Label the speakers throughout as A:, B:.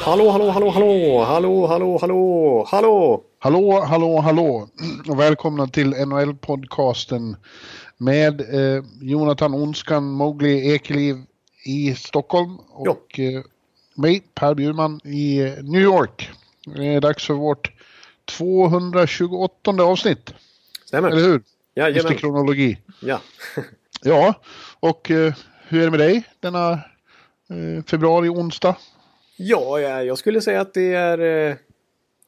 A: Hallå, hallå, hallå, hallå, hallå, hallå, hallå, hallå!
B: Hallå, hallå, hallå och välkomna till NHL-podcasten med eh, Jonathan Onskan Mowgli Ekeliv i Stockholm och eh, mig, Per Bjurman i eh, New York. Det är dags för vårt 228 avsnitt.
A: Stämmer.
B: Eller hur?
A: Jajamän.
B: Just i kronologi.
A: Ja.
B: Ja, och eh, hur är det med dig denna februari onsdag?
A: ja, ja, jag skulle säga att det är, eh,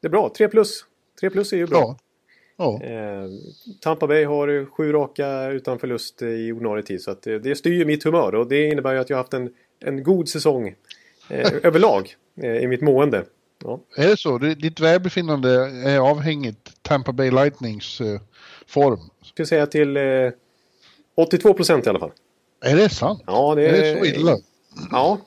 A: det är bra. 3 plus. 3 plus är ju bra.
B: Ja. Ja,
A: Eh, Tampa Bay har eh, sju raka utan förlust eh, i ordinarie tid. Så det, styr mitt humör och det innebär ju att jag har haft en, en god säsong eh, överlag eh, i mitt mående. Ja.
B: är det så? Ditt välbefinnande är avhängigt Tampa Bay Lightnings eh, form?
A: Jag skulle säga till eh, 82 procent i alla fall.
B: Är det sant?
A: Ja, det
B: Är det så illa?
A: Ja.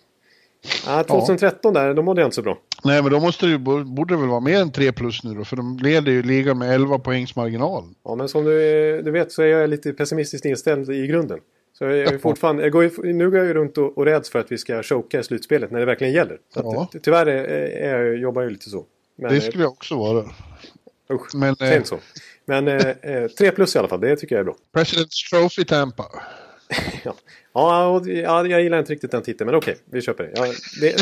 A: ja 2013 där, då mådde jag inte så bra.
B: Nej, men då måste det borde det väl vara mer än 3 plus nu då, för de leder ju ligan med 11 poängs marginal.
A: Ja, men som du, du vet så är jag lite pessimistiskt inställd i grunden. Så jag är fortfarande, jag går nu går jag ju runt och, och räds för att vi ska choka i slutspelet när det verkligen gäller.
B: Ja.
A: att, tyvärr är, är jobbar jag ju lite så. Men,
B: Det skulle jag också vara.
A: eh, usch,
B: Men
A: säg
B: eh,
A: inte så. Men eh, eh, tre plus i alla fall, det tycker jag är bra.
B: President's Trophy Tampa.
A: Ja, ja, jag gillar inte riktigt den titeln, men okej, vi köper det. Ja, det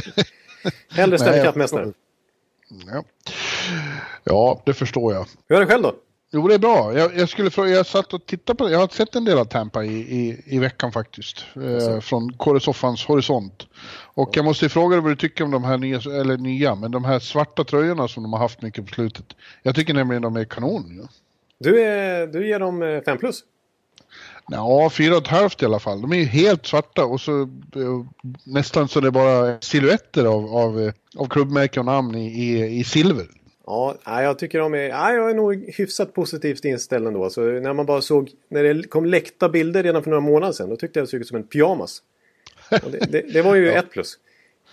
A: hellre Stanley Cup-mästare.
B: Ja. ja, det förstår jag.
A: Hur är det själv då?
B: Jo, det är bra. Jag, jag skulle fråga, jag satt och tittade på det. Jag har sett en del av Tampa i, i, i veckan faktiskt. Eh, från Kåresoffans horisont. Och jag måste fråga dig vad du tycker om de här nya, eller nya, men de här svarta tröjorna som de har haft mycket på slutet. Jag tycker nämligen de är kanon. Ja.
A: Du, är, du ger dem eh, fem plus.
B: Ja, fyra och ett halvt i alla fall. De är ju helt svarta och så nästan så det är bara silhuetter av, av, av klubbmärken och namn i, i, i silver.
A: Ja, jag tycker de är... Nej, jag är nog hyfsat positivt inställd ändå. Alltså, när man bara såg... När det kom läckta bilder redan för några månader sedan. Då tyckte jag det såg ut som en pyjamas. Det, det, det var ju ett plus.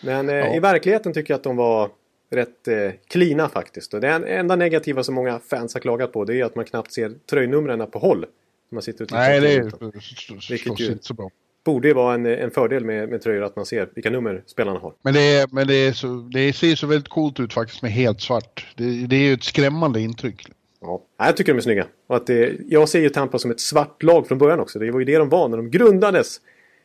A: Men eh,
B: Ja.
A: i verkligheten tycker jag att de var rätt eh, klina faktiskt. Och det enda negativa som många fans har klagat på det är att man knappt ser tröjnumren på håll. Man sitter och
B: Nej, det är
A: Vilket ju-
B: inte så bra.
A: Borde ju vara en, en fördel med, med tröjor att man ser vilka nummer spelarna har.
B: Men, det, men det, är så, det ser så väldigt coolt ut faktiskt med helt svart. Det, det är ju ett skrämmande intryck.
A: Ja, jag tycker de är snygga. Och att det, jag ser ju Tampa som ett svart lag från början också. Det var ju det de var när de grundades.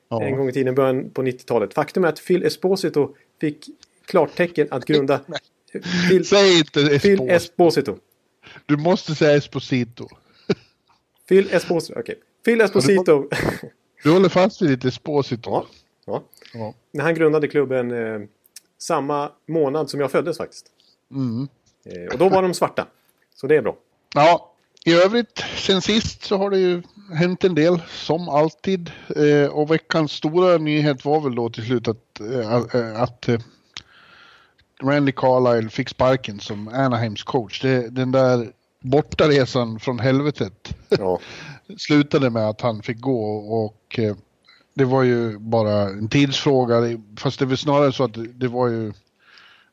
B: Ja.
A: En gång i tiden, början på 90-talet. Faktum är att Phil Esposito fick klartecken att grunda... Phil,
B: Säg inte
A: Phil
B: Esposito.
A: Esposito.
B: Du måste säga Esposito.
A: Phil Esposito. Okej. Phil Esposito.
B: Du håller fast vid ditt Esposito.
A: ja. ja.
B: Ja.
A: När han grundade klubben eh, samma månad som jag föddes faktiskt.
B: Mm.
A: Eh, och då var de svarta. Så det är bra.
B: Ja, i övrigt sen sist så har det ju hänt en del som alltid. Eh, och veckans stora nyhet var väl då till slut att, eh, att, att eh, Randy Carlyle fick sparken som Anaheims coach. Det, den där bortaresan från helvetet
A: Ja.
B: slutade med att han fick gå och eh, det var ju bara en tidsfråga. Fast det väl snarare så att det, var ju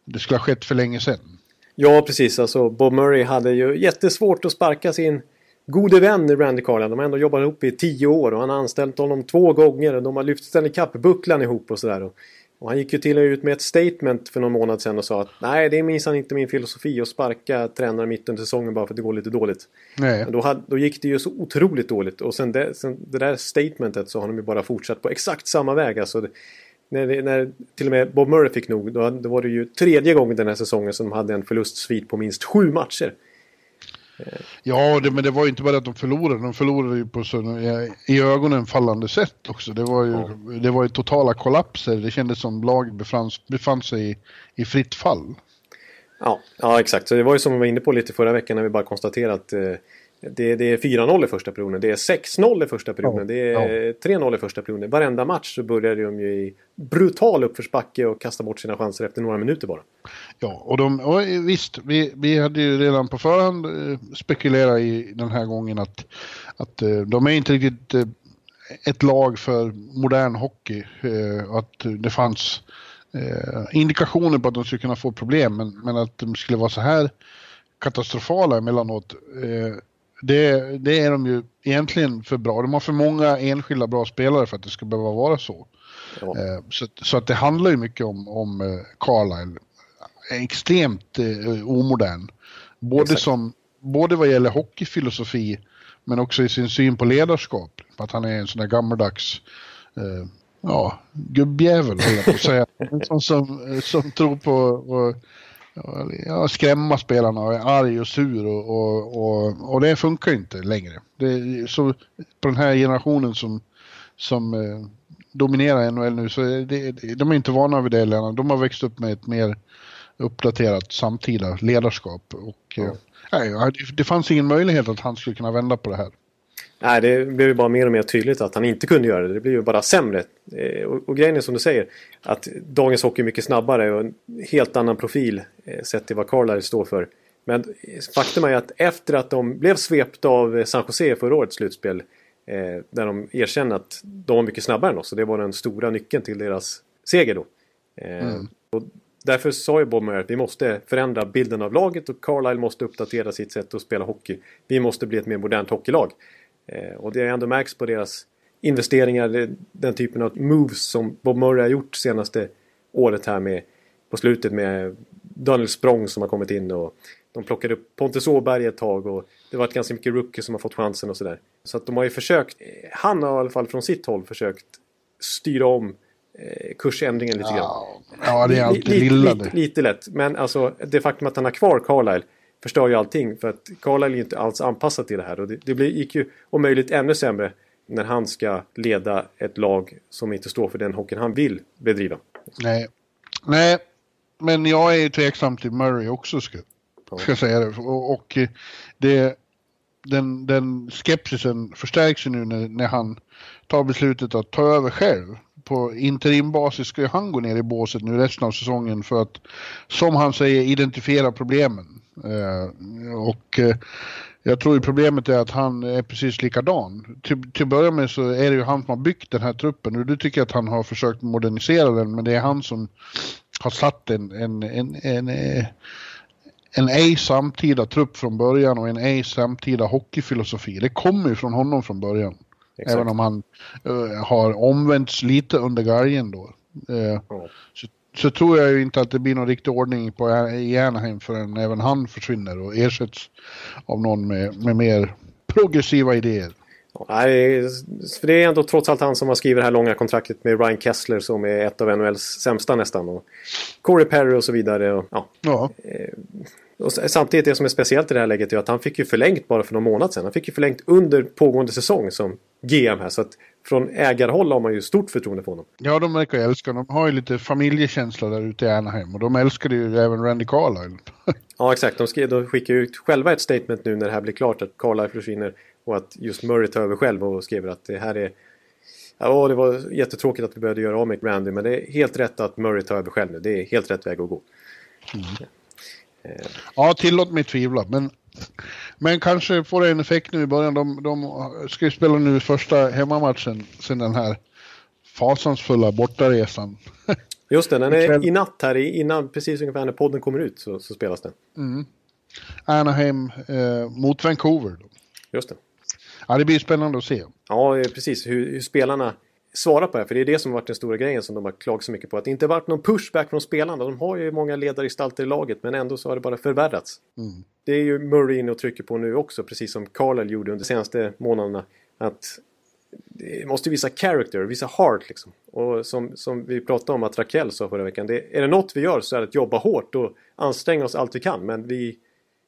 B: det skulle ha skett för länge sedan.
A: Ja, precis. Alltså, Bob Murray hade ju jättesvårt att sparka sin gode vän Randy Carlyle. De har ändå jobbat ihop i tio år och han har anställt honom två gånger. Och de har lyft Stanley Cup-bucklan ihop och sådär. Och, han gick ju till och ut med ett statement för någon månad sedan och sa att nej, det är minsann inte min filosofi att sparka tränare mitt under säsongen bara för att det går lite dåligt.
B: Nej.
A: Då, hade, då gick det ju så otroligt dåligt. Och sen det, sen det där statementet så har de ju bara fortsatt på exakt samma väg. Alltså det, när, när till och med Bob Murray fick nog, då, då var det ju tredje gången den här säsongen som de hade en förlustsvit på minst sju matcher.
B: Ja, det, men det var ju inte bara att de förlorade, de förlorade ju på så, i, ögonen fallande sätt också. Det var ju, det var ju totala kollapser. Det kändes som laget befann, befann sig i, i fritt fall.
A: Ja, ja, exakt. Så det var ju som vi var inne på lite förra veckan när vi bara konstaterade att eh, det, det är 4-0 i första perioden, det är 6-0 i första perioden, det är ja. 3-0 i första perioden. Varenda match så börjar de ju i brutal uppförsbacke och kasta bort sina chanser efter några minuter bara.
B: Ja, och, de, och visst, vi, vi hade ju redan på förhand eh, spekulerat i den här gången att, att eh, de är inte riktigt eh, ett lag för modern hockey. Att det fanns indikationer på att de skulle kunna få problem, men, men att de skulle vara så här katastrofala emellanåt det, det är de ju egentligen för bra. De har för många enskilda bra spelare för att det ska behöva vara så. Ja. Eh, så, så, att det handlar ju mycket om, om eh, Carlisle. Extremt eh, omodern. Både, som, både vad gäller hockeyfilosofi men också i sin syn på ledarskap. Att han är en sån där gammaldags eh, ja, gubbjävel, höll jag på att säga. som, som, som tror på, på ja, skrämma spelarna och är arg och sur och, och, och, och det funkar inte längre. Det, så på den här generationen som, som eh, dominerar NHL nu så det, de är inte vana vid det längre. De har växt upp med ett mer uppdaterat samtida ledarskap och mm. eh, det fanns ingen möjlighet att han skulle kunna vända på det här.
A: Nej, det blev ju bara mer och mer tydligt att han inte kunde göra det. Det blev ju bara sämre. Eh, och, och grejen är som du säger att dagens hockey är mycket snabbare och en helt annan profil eh, sett till vad Carlisle står för. Men faktum är att efter att de blev svepta av San Jose förra årets slutspel eh, där de erkände att de var mycket snabbare än oss och det var den stora nyckeln till deras seger då. Eh, mm. och därför sa ju Bob Murray att vi måste förändra bilden av laget och Carlisle måste uppdatera sitt sätt att spela hockey. Vi måste bli ett mer modernt hockeylag. Eh, och det har ändå märks på deras investeringar, den typen av moves som Bob Murray har gjort senaste året här med på slutet med Daniel Språng som har kommit in och de plockade upp Pontus Åberg ett tag och det har varit ganska mycket rookies som har fått chansen och sådär. Så att de har ju försökt, han har i alla fall från sitt håll försökt styra om eh, kursändringen lite grann.
B: Ja, det är alltid lite, lilla
A: lite, lite, lätt, men alltså det faktum att han har kvar Carlisle förstör ju allting. För att Carlisle är ju inte alls anpassad till det här. Och det, det gick ju om möjligt ännu sämre när han ska leda ett lag som inte står för den hockeyn han vill bedriva.
B: Nej, Nej. men jag är ju tveksam till Murray också ska, ska jag säga det. Och, och eh, det, den, den skepsisen förstärks ju nu när, när han tar beslutet att ta över själv på interimbasis ska ju han gå ner i båset nu resten av säsongen för att, som han säger, identifiera problemen. Eh, och eh, jag tror ju problemet är att han är precis likadan. Till, till att börja med så är det ju han som har byggt den här truppen. Och du tycker att han har försökt modernisera den, men det är han som har satt en, en, en, en, eh, en ej samtida trupp från början och en ej samtida hockeyfilosofi. Det kommer ju från honom från början. Exakt. Även om han uh, har omvänts lite under galgen då. Uh, mm. så, så tror jag ju inte att det blir någon riktig ordning på i Anaheim förrän även han försvinner och ersätts av någon med, med mer progressiva idéer.
A: Nej, för det är ändå trots allt han som har skrivit det här långa kontraktet med Ryan Kessler som är ett av NHLs sämsta nästan. Och Corey Perry och så vidare. Och, ja. ja. Och samtidigt det som är speciellt i det här läget är att han fick ju förlängt bara för någon månad sedan. Han fick ju förlängt under pågående säsong som GM här. Så att från ägarhåll har man ju stort förtroende för honom.
B: Ja, de verkar älska honom. De har ju lite familjekänsla där ute i Anaheim. Och de älskade ju även Randy Carlisle.
A: ja, exakt. De, skrev, de skickar ut själva ett statement nu när det här blir klart att Carlisle försvinner. Och att just Murray tar över själv och skriver att det här är... Ja, det var jättetråkigt att vi började göra av med Randy. Men det är helt rätt att Murray tar över själv nu. Det är helt rätt väg att gå. Mm.
B: Ja, tillåt mig tvivla. Men, men kanske får det en effekt nu i början. De, de ska ju spela nu första hemmamatchen sen den här fasansfulla bortaresan.
A: Just det, den är i natt här innan, precis ungefär när podden kommer ut så, så spelas den.
B: Mm. Anaheim eh, mot Vancouver. Då.
A: Just det.
B: Ja, det blir spännande att se.
A: Ja, precis. Hur, hur spelarna svara på det. För det är det som varit den stora grejen som de har klagat så mycket på. Att det inte varit någon pushback från spelarna. De har ju många ledargestalter i laget men ändå så har det bara förvärrats. Mm. Det är ju Murray inne och trycker på nu också. Precis som Carlisle gjorde under de senaste månaderna. Att det måste visa character, visa heart liksom. Och som, som vi pratade om att Raquel sa förra veckan. Det, är det något vi gör så är det att jobba hårt och anstränga oss allt vi kan. Men vi,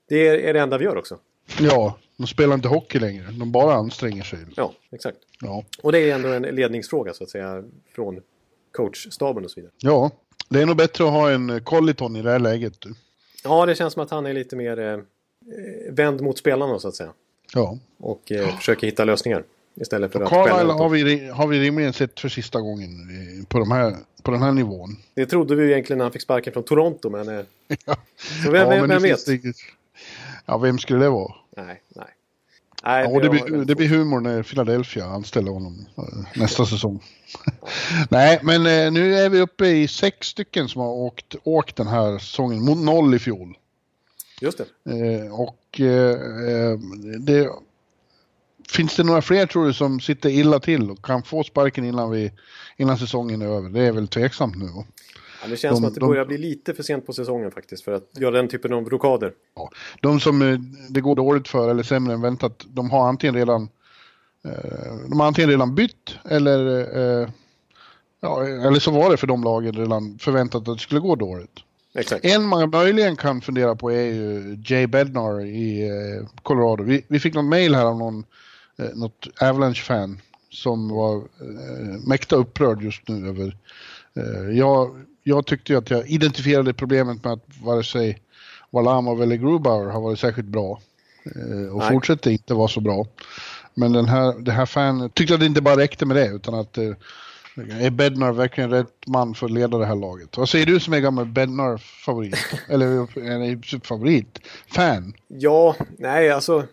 A: det är, är det enda vi gör också.
B: Ja, de spelar inte hockey längre. De bara anstränger sig.
A: Ja, exakt. Ja. Och det är ändå en ledningsfråga så att säga från coachstaben och så vidare.
B: Ja, det är nog bättre att ha en Colliton i det här läget. Du.
A: Ja, det känns som att han är lite mer eh, vänd mot spelarna så att säga.
B: Ja.
A: Och eh, försöker hitta lösningar. Istället för att
B: Carlisle har vi, har vi rimligen sett för sista gången på, de här, på den här nivån.
A: Det trodde vi egentligen när han fick sparken från Toronto, men... Eh,
B: ja.
A: Så vem, ja, vem vet?
B: Det, ja, vem skulle det vara?
A: Nej, nej. nej
B: ja, det, blir, det blir humor när Philadelphia anställer honom eh, nästa säsong. nej, men eh, nu är vi uppe i sex stycken som har åkt, åkt den här säsongen mot noll i fjol.
A: Just
B: det. Eh, och eh, det Finns det några fler tror du som sitter illa till och kan få sparken innan, vi, innan säsongen är över? Det är väl tveksamt nu.
A: Ja, det känns de, som att det börjar bli lite för sent på säsongen faktiskt för att göra den typen av rockader.
B: Ja, de som eh, det går dåligt för eller sämre än väntat, de har antingen redan eh, de har antingen redan bytt eller eh, ja, eller så var det för de lagen redan förväntat att det skulle gå dåligt.
A: Exakt.
B: En man möjligen kan fundera på är ju Jay Bednar i Colorado. Vi, vi fick något mail här av någon eh, något Avalanche-fan som var eh, mäkta upprörd just nu över... Eh, jag, jag tyckte ju att jag identifierade problemet med att vare sig Walamov eller Grubauer har varit särskilt bra. Eh, och Nej. fortsätter inte vara så bra. Men den här, det här fan tyckte att det inte bara räckte med det utan att eh, är Bednar verkligen rätt man för att leda det här laget? Vad säger du som är gammal Bednar-favorit? Eller favorit? Fan?
A: Ja, nej alltså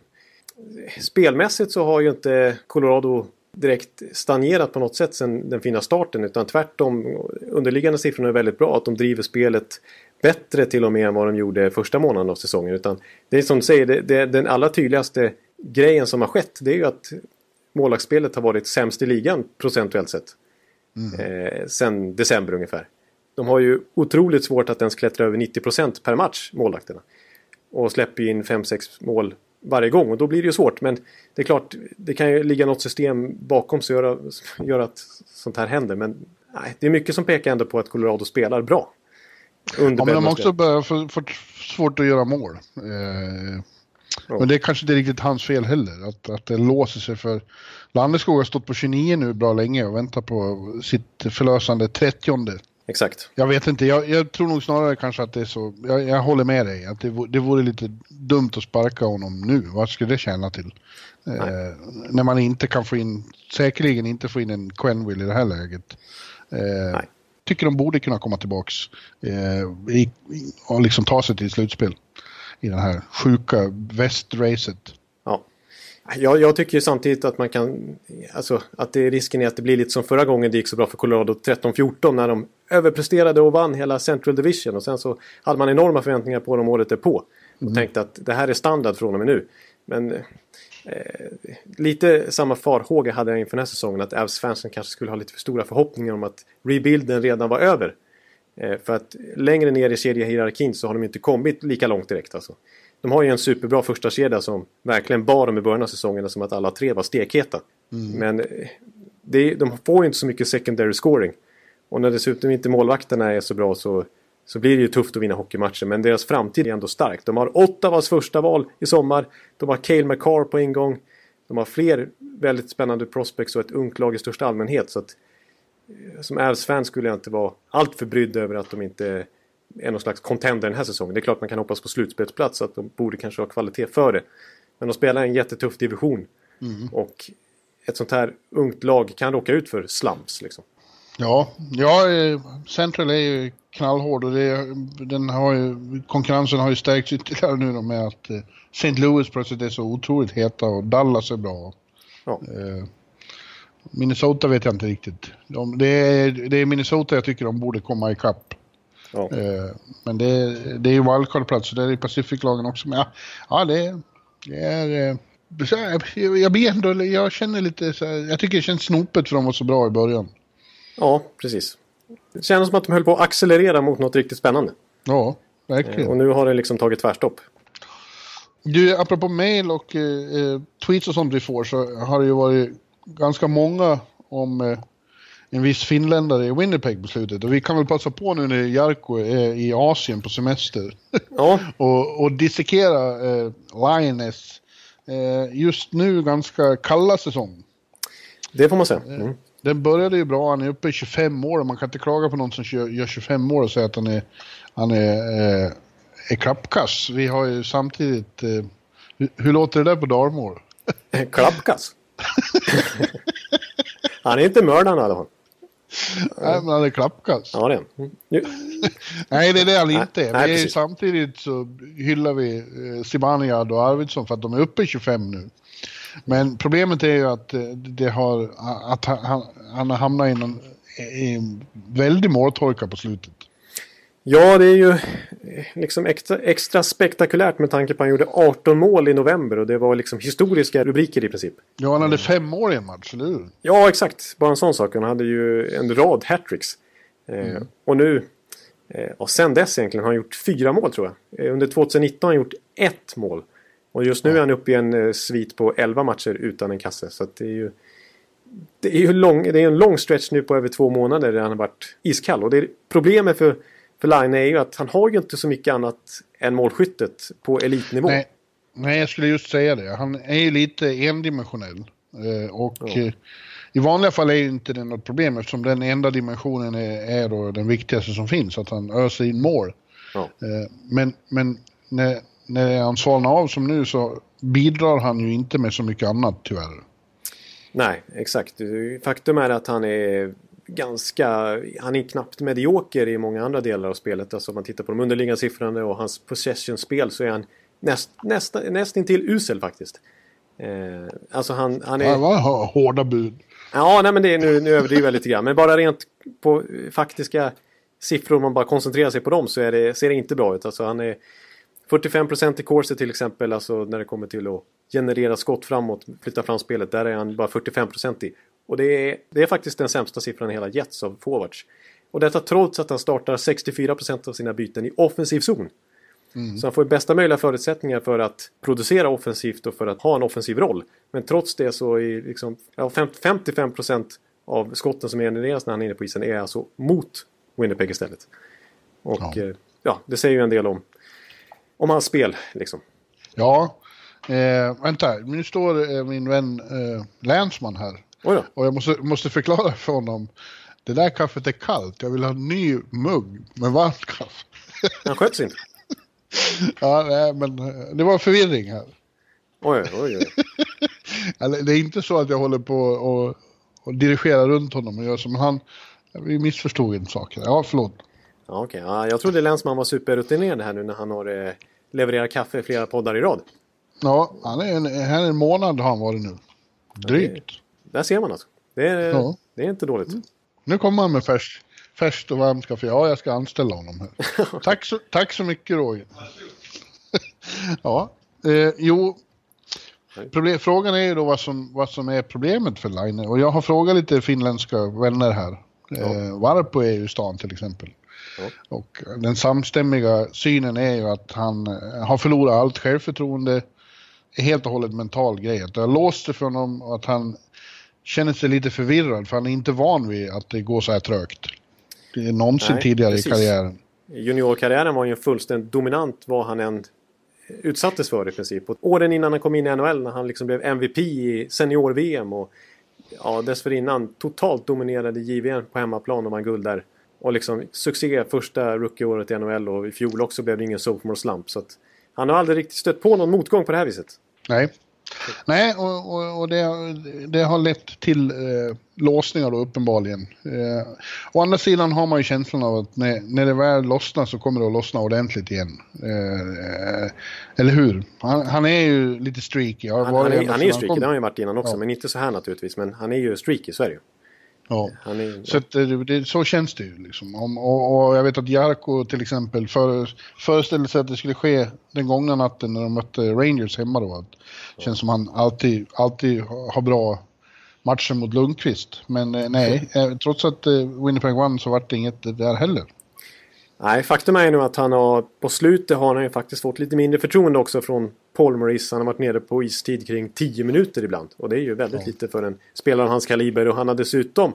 A: spelmässigt så har ju inte Colorado direkt stagnerat på något sätt sen den fina starten utan tvärtom underliggande siffrorna är väldigt bra att de driver spelet bättre till och med än vad de gjorde första månaden av säsongen. Utan det är som du säger, det, det, den allra tydligaste grejen som har skett det är ju att målvaktsspelet har varit sämst i ligan procentuellt sett. Mm. Eh, sen december ungefär. De har ju otroligt svårt att ens klättra över 90% per match, målvakterna. Och släpper in 5-6 mål varje gång och då blir det ju svårt. Men det är klart, det kan ju ligga något system bakom som gör, gör att sånt här händer. Men nej, det är mycket som pekar ändå på att Colorado spelar bra.
B: Under ja, men de har också börjat få, få svårt att göra mål. Eh, ja. Men det är kanske inte riktigt hans fel heller, att, att det låser sig för... Landeskog har stått på 29 nu bra länge och väntar på sitt förlösande 30
A: Exakt.
B: Jag vet inte, jag, jag, tror nog snarare kanske att det är så. Jag, jag håller med dig, att det, det vore lite dumt att sparka honom nu. Vad skulle det tjäna till? Eh, när man inte kan få in, säkerligen inte få in en Quenville i det här läget. Eh, tycker de borde kunna komma tillbaks eh, i, och liksom ta sig till slutspel i det här sjuka västracet.
A: Jag, jag tycker samtidigt att man kan... Alltså att det, risken är att det blir lite som förra gången det gick så bra för Colorado 13-14 när de överpresterade och vann hela Central Division och sen så hade man enorma förväntningar på dem året därpå. Och mm. tänkte att det här är standard från och med nu. Men eh, lite samma farhåga hade jag inför den här säsongen att Avs-fansen kanske skulle ha lite för stora förhoppningar om att rebuilden redan var över. Eh, för att längre ner i kedjehierarkin så har de inte kommit lika långt direkt alltså. De har ju en superbra första kedja som verkligen bar dem i början av säsongen som att alla tre var stekheta. Mm. Men eh, det, de får ju inte så mycket secondary scoring. Och när dessutom inte målvakterna är så bra så, så blir det ju tufft att vinna hockeymatcher. Men deras framtid är ändå stark. De har Ottawas första val i sommar. De har Cale McCarr på ingång. De har fler väldigt spännande prospects och ett ungt lag i största allmänhet. Så att, eh, som Avs-fan skulle jag inte vara alltför brydd över att de inte är någon slags contender den här säsongen. Det är klart man kan hoppas på slutspelsplats så att de borde kanske ha kvalitet för det. Men de spelar en jättetuff division. Mm. Och ett sånt här ungt lag kan råka ut för slumps liksom.
B: Ja, ja eh, Central är ju knallhård och det, den har ju, konkurrensen har ju stärkts ytterligare nu med att eh, St. Louis plötsligt är så otroligt heta och Dallas är bra. Ja. Eh, Minnesota vet jag inte riktigt. De, det, är, det är Minnesota jag tycker de borde komma ikapp. Ja. Eh, men det, det är ju wildcard-plats, det är i Pacific-lagen också. Men ja, ja det, det är... Eh, jag blir ändå, jag känner lite så här, jag tycker det känns snopet för de var så bra i början.
A: Ja, precis. Det känns som att de höll på att accelerera mot något riktigt spännande.
B: Ja, verkligen. Eh,
A: och nu har det liksom tagit tvärstopp.
B: Du, apropå mail och eh, tweets och sånt vi får så har det ju varit ganska många om eh, en viss finländare i Winnipeg på slutet. Och vi kan väl passa på nu när Jarko är i Asien på semester. Ja. och, och dissekera eh, Lioness. Eh, just nu ganska kalla säsong.
A: Det får man säga. Eh, mm.
B: Den började ju bra, han är uppe i 25 år och man kan inte klaga på någon som gör 25 år och säga att han är, han är, eh, är klappkass. Vi har ju samtidigt, eh, hur, hur, låter det där på dalmål?
A: Klappkas. han är inte mördaren i alla fall.
B: Nej, men han är klappkast.
A: Ja, det är
B: Nej, det är det han inte är.
A: Nej,
B: är samtidigt så hyllar vi eh, Zibanejad och Arvidsson för att de är uppe i 25 nu. Men problemet är ju att, eh, det har, att han, han, har hamnat i en väldig måltorka på slutet.
A: Ja, det är ju eh, liksom extra, extra spektakulärt med tanke på att han gjorde 18 mål i november och det var liksom historiska rubriker i princip.
B: Ja, han hade fem mål i en match, eller hur?
A: Ja, exakt. Bara en sån sak. Han hade ju en rad hattricks. Eh, och nu, eh, och sen dess egentligen, har han gjort fyra mål tror jag. Eh, under 2019 har han gjort ett mål. Och just nu är han uppe i en eh, svit på 11 matcher utan en kasse. Så att det är ju... Det är ju lång, det är en lång stretch nu på över två månader där han har varit iskall. Och det är, problemet för, för Line är ju att han har ju inte så mycket annat än målskyttet på elitnivå.
B: Nej, nej, jag skulle just säga det. Han är ju lite endimensionell. Eh, och
A: Ja.
B: eh, i vanliga fall är ju inte det något problem eftersom den enda dimensionen är, är då den viktigaste som finns, att han öser in mål.
A: Ja.
B: Eh, men men när, när han svalnar av som nu så bidrar han ju inte med så mycket annat tyvärr.
A: Nej, exakt. Faktum är att han är ganska... Han är knappt medioker i många andra delar av spelet. Alltså om man tittar på de underliggande siffrorna och hans possession-spel så är han näst, nästa, nästintill usel faktiskt. Eh, alltså han, han
B: Det
A: är...
B: var hå- hårda bud.
A: Ja, nej men det är, nu, nu överdriver jag lite grann. Men bara rent på faktiska siffror, om man bara koncentrerar sig på dem så det, ser det inte bra ut. Alltså han är 45% i corset till exempel, alltså när det kommer till att generera skott framåt, flytta fram spelet. Där är han bara 45% i. Och det är, det är faktiskt den sämsta siffran i hela Jets av forwards. Och detta trots att han startar 64% av sina byten i offensiv zon. Så han får bästa möjliga förutsättningar för att producera offensivt och för att ha en offensiv roll. Men trots det så är liksom, ja, fem- 55% av skotten som genereras när han är inne på isen är alltså mot Winnipeg istället. Och
B: Ja.
A: ja, ja det säger ju en del om, om hans spel liksom.
B: Ja, eh, vänta, nu står eh, min vän eh, Länsman här. Och jag måste, måste förklara för honom. Det där kaffet är kallt, jag vill ha en ny mugg med varmt kaffe.
A: Han sköts inte.
B: Ja, nej, men eh, det var förvirring här.
A: Oj, oj, oj.
B: Det är inte så att jag håller på och, och dirigerar runt honom och gör som han. Vi missförstod en sak. Ja, förlåt.
A: Ja, okej. Ja, jag trodde Länsman var superrutinerad här nu när han har eh, levererat kaffe i flera poddar i rad.
B: Ja, han är en, här är en månad har han varit nu. Drygt.
A: Där ser man alltså. Det är,
B: Ja.
A: det är inte dåligt.
B: Nu kommer han med färs, färskt och varmt kaffe. Ja, jag ska anställa honom här. tack, så, tack så mycket Roger. ja, eh, jo. Problem, frågan är ju då vad som, vad som är problemet för Line. Och jag har frågat lite finländska vänner här. Eh, Varpo är ju stan till exempel.
A: Ja.
B: Och den samstämmiga synen är ju att han eh, har förlorat allt självförtroende. helt och hållet mental grej. Att det har låst sig för honom och att han känner sig lite förvirrad för han är inte van vid att det går så här trögt. Någonsin
A: Nej,
B: tidigare
A: precis.
B: i karriären.
A: Juniorkarriären var ju fullständigt dominant vad han än utsattes för i princip. Och åren innan han kom in i NHL när han liksom blev MVP i senior-VM och ja, dessförinnan totalt dominerade JVM på hemmaplan och vann guld där. Och liksom succé första rookie-året i NHL och i fjol också blev det ingen sophomore slump. Så att han har aldrig riktigt stött på någon motgång på det här viset.
B: Nej. Nej, och, och, och det, det har lett till eh, låsningar då uppenbarligen. Eh, å andra sidan har man ju känslan av att när, när det väl lossnar så kommer det att lossna ordentligt igen. Eh, eller hur? Han, han är ju lite streaky.
A: Han, han, är, han är ju streaky, det har han ju varit innan också.
B: Ja.
A: Men inte så här naturligtvis. Men han är ju streaky, så är det ju.
B: Ja.
A: Är,
B: Så, att, det, det, så känns det ju. Liksom. Om, och, och jag vet att Jarko till exempel för, föreställde sig att det skulle ske den gångna natten när de mötte Rangers hemma då. Att, det känns som han alltid, alltid har bra matcher mot Lundqvist. Men eh, nej, eh, trots att eh, Winnipeg vann så vart det inget där heller.
A: Nej, faktum är ju nu att han har på slutet har han ju faktiskt fått lite mindre förtroende också från Paul Maurice. Han har varit nere på istid kring 10 minuter ibland. Och det är ju väldigt lite för en spelare av hans kaliber. Och han har dessutom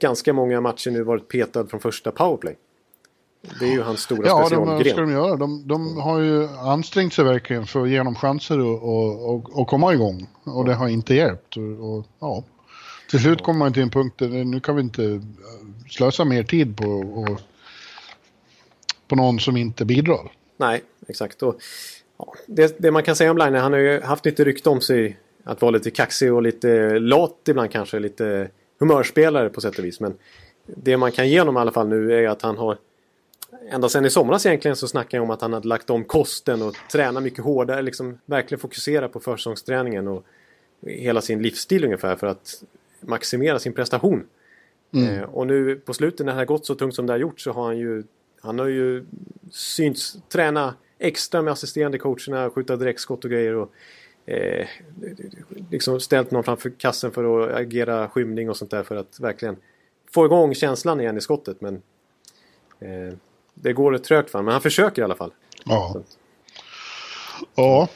A: ganska många matcher nu varit petad från första powerplay. Det är ju hans stora
B: Ja,
A: specialgren.
B: vad ska de göra? De, de har ju ansträngt sig verkligen för att ge dem chanser och, och, och, komma igång. Och det har inte hjälpt. Och, och, ja. Till slut kommer man till en punkt där nu kan vi inte eh, slösa mer tid på, och, på någon som inte bidrar.
A: Nej, exakt. Och, ja, det, det man kan säga om Line, han har ju haft lite rykte om sig att vara lite kaxig och lite lat ibland kanske. Lite humörspelare på sätt och vis. Men det man kan ge honom i alla fall nu är att han har Ända sedan i somras egentligen så snackade jag om att han hade lagt om kosten och tränat mycket hårdare. Liksom verkligen fokusera på försäsongsträningen och hela sin livsstil ungefär för att maximera sin prestation. Mm. Eh, och nu på slutet när det har gått så tungt som det har gjort så har han ju Han har ju synts träna extra med assisterande coacherna, skjuta direktskott och grejer och eh, liksom ställt någon framför kassen för att agera skymning och sånt där för att verkligen få igång känslan igen i skottet men eh, det går trögt för honom, men han försöker i alla fall.
B: Ja. Ja.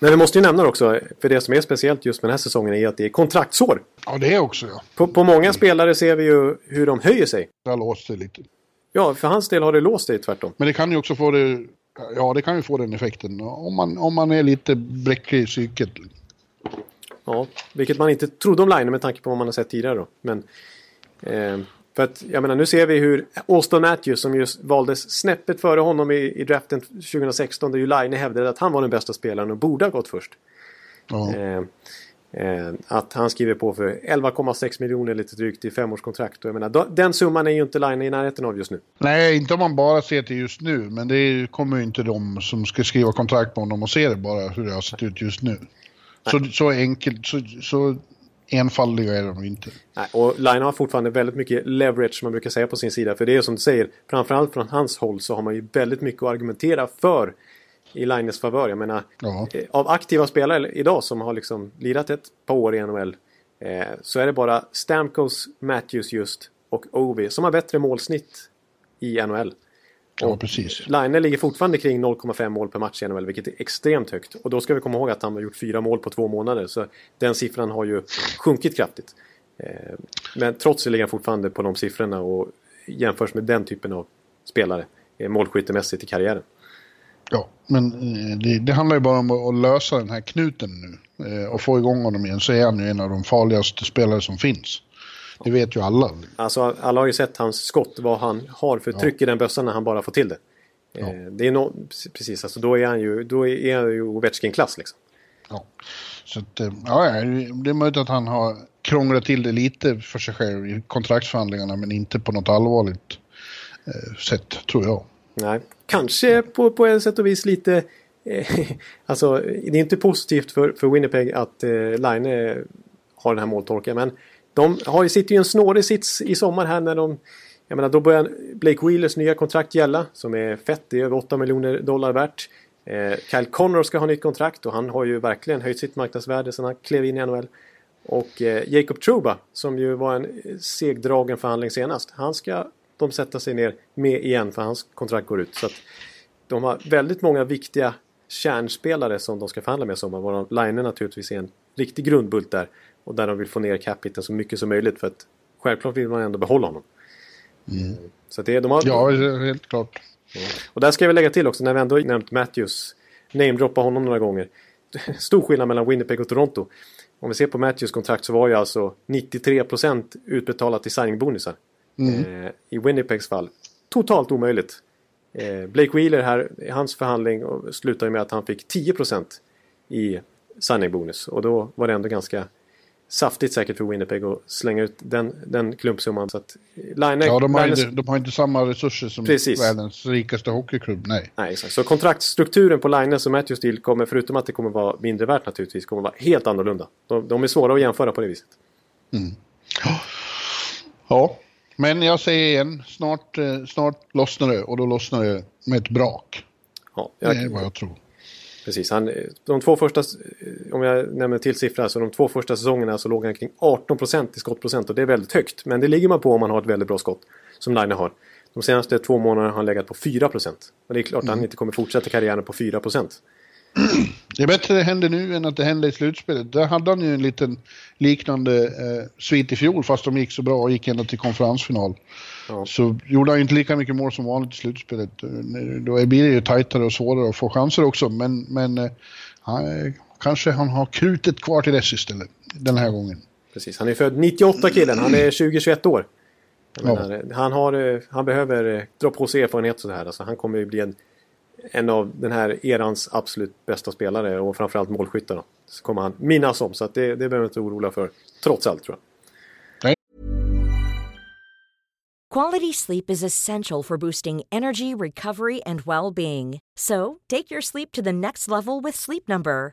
A: Men vi måste ju nämna också, för det som är speciellt just med den här säsongen är att det är kontraktsår.
B: Ja, det är också ja.
A: På, på många mm. spelare ser vi ju hur de höjer sig.
B: Det har låst sig lite.
A: Ja, för hans del har det låst sig tvärtom.
B: Men det kan ju också få det... Ja, det kan ju få den effekten. Om man, om man är lite bräcklig i psyket.
A: Ja, vilket man inte trodde om Line med tanke på vad man har sett tidigare då. Men... Eh, för att, jag menar, nu ser vi hur Austin Matthews som just valdes snäppet före honom i, i draften 2016 där ju Line hävdade att han var den bästa spelaren och borde ha gått först.
B: Ja. Eh,
A: att han skriver på för 11,6 miljoner lite drygt i femårskontrakt. Och jag menar, den summan är ju inte Line i närheten av just nu.
B: Nej, inte om man bara ser till just nu. Men det kommer ju inte de som ska skriva kontrakt på honom och se det bara hur det har sett ut just nu. Så, så enkelt, så, så enfaldiga är de inte.
A: Nej, och Line har fortfarande väldigt mycket leverage som man brukar säga på sin sida. För det är som du säger, framförallt från hans håll så har man ju väldigt mycket att argumentera för i Lines favör. Jag menar,
B: ja.
A: eh, av aktiva spelare idag som har liksom lirat ett par år i NHL eh, så är det bara Stamkos, Matthews just och Ovi som har bättre målsnitt i NHL.
B: Ja, precis.
A: Line ligger fortfarande kring 0,5 mål per match i NHL, vilket är extremt högt. Och då ska vi komma ihåg att han har gjort fyra mål på två månader, så den siffran har ju sjunkit kraftigt. Eh, men trots det ligger han fortfarande på de siffrorna och jämförs med den typen av spelare målskyttemässigt i karriären.
B: Ja, men eh, det, det, handlar ju bara om att lösa den här knuten nu och få igång honom igen så är han ju en av de farligaste spelare som finns. Det vet ju alla.
A: Alltså alla har ju sett hans skott, vad han har för tryck ja. i den bössan när han bara får till det. Ja. Eh, det är no precis, alltså då är han ju, då är han ju Ovechkin-klass liksom.
B: Ja, så att, eh, ja, det är möjligt att han har krånglat till det lite för sig själv i kontraktsförhandlingarna men inte på något allvarligt eh, sätt, tror jag.
A: Nej, kanske på, på ett sätt och vis lite eh, alltså, det är inte positivt för, för Winnipeg att eh, Line eh, har den här måltorken. Men de har ju, sitter ju en snårig sits i sommar här när de... Jag menar då börjar Blake Wheelers nya kontrakt gälla som är fett. Det är över 8 miljoner dollar värt. Eh, Kyle Connor ska ha nytt kontrakt och han har ju verkligen höjt sitt marknadsvärde sedan han klev in i NHL. Och eh, Jacob Truba som ju var en eh, segdragen förhandling senast. Han ska de sätta sig ner med igen för hans kontrakt går ut. Så att de har väldigt många viktiga kärnspelare som de ska förhandla med sommar. Varav Line naturligtvis är en riktig grundbult där. Och där de vill få ner capiten så mycket som möjligt för att självklart vill man ändå behålla honom.
B: Mm.
A: Så det, de har...
B: Ja, helt klart.
A: Och där ska jag väl lägga till också när vi ändå nämnt Matthews. Namedroppa honom några gånger. Stor skillnad mellan Winnipeg och Toronto. Om vi ser på Matthews kontrakt så var ju alltså 93% utbetalat i signingbonusar.
B: Mm.
A: Eh, I Winnipegs fall totalt omöjligt. Eh, Blake Wheeler här, hans förhandling slutade med att han fick 10% i signingbonus. Och då var det ändå ganska saftigt säkert för Winnipeg att slänga ut den, den klumpsumman. Så att Line,
B: ja, de har, Line, inte, de har inte samma resurser som precis. världens rikaste hockeyklubb, nej.
A: Nej, exakt. Så kontraktstrukturen på Line och Matthews deal kommer, förutom att det kommer vara mindre värt naturligtvis, kommer vara helt annorlunda. De, de är svåra att jämföra på det viset.
B: Mm. Ja, men jag säger igen, snart, eh, snart lossnar det och då lossnar det med ett brak.
A: Ja, jag,
B: det är vad jag tror.
A: Precis, han, de två första, om jag nämner till siffra, så de två första säsongerna så låg han kring 18% i skottprocent och det är väldigt högt. Men det ligger man på om man har ett väldigt bra skott, som Line har. De senaste två månaderna har han legat på 4%. Och det är klart att han mm. inte kommer fortsätta karriären på 4%.
B: Det är bättre det händer nu än att det händer i slutspelet. Där hade han ju en liten liknande eh, svit i fjol fast de gick så bra och gick ända till konferensfinal. Ja. Så gjorde han inte lika mycket mål som vanligt i slutspelet. Då blir det ju tajtare och svårare att få chanser också. Men, men eh, kanske han har krutet kvar till dess istället den här gången.
A: Precis, han är född 98 killen. Han är 20-21 år. Menar, han, har, eh, han behöver eh, dra på sig erfarenhet så här. Alltså, han kommer ju bli en en av den här erans absolut bästa spelare och framförallt målskyttar. Då. Så kommer han minnas om, så att det, det behöver inte oroa för. Trots allt tror jag.
C: Quality sleep is essential for boosting energy, recovery, and well-being. So, take your sleep to the next level with Sleep Number.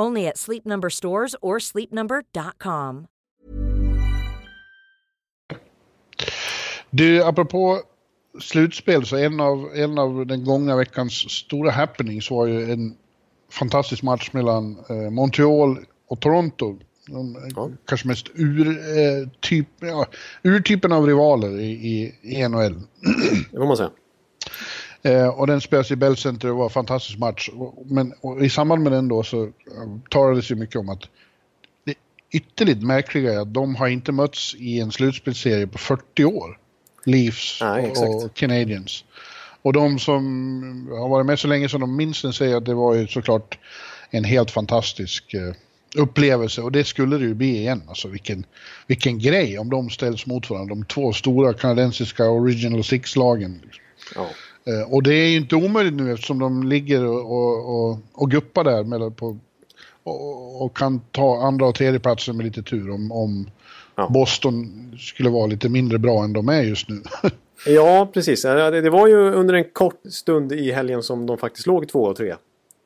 C: Only at Sleep Number stores or sleepnumber.com.
B: Du, apropå slutspel så en av, en av den gångna veckans stora happenings var ju en fantastisk match mellan eh, Montreal och Toronto. De, ja. Kanske mest ur, eh, typ, ja, urtypen av rivaler i, i, i NHL.
A: Det får man säga.
B: Eh, och den spelas i Bell Center och var en fantastisk match. Men i samband med den då så talades ju mycket om att det ytterligt märkliga är att de har inte mötts i en slutspelsserie på 40 år. Leafs
A: Nej,
B: och, Canadiens. Och de som har varit med så länge som de minns den säger att det var ju såklart en helt fantastisk eh, upplevelse och det skulle det ju bli igen. Alltså vilken, vilken grej om de ställs mot varandra. De två stora kanadensiska Original Six-lagen.
A: Ja.
B: Eh, och det är ju inte omöjligt nu eftersom de ligger och, och, och guppar där med, på, och, och, kan ta andra och tredje platsen med lite tur om, om ja. Boston skulle vara lite mindre bra än de är just nu.
A: ja, precis. Det, var ju under en kort stund i helgen som de faktiskt låg två och tre.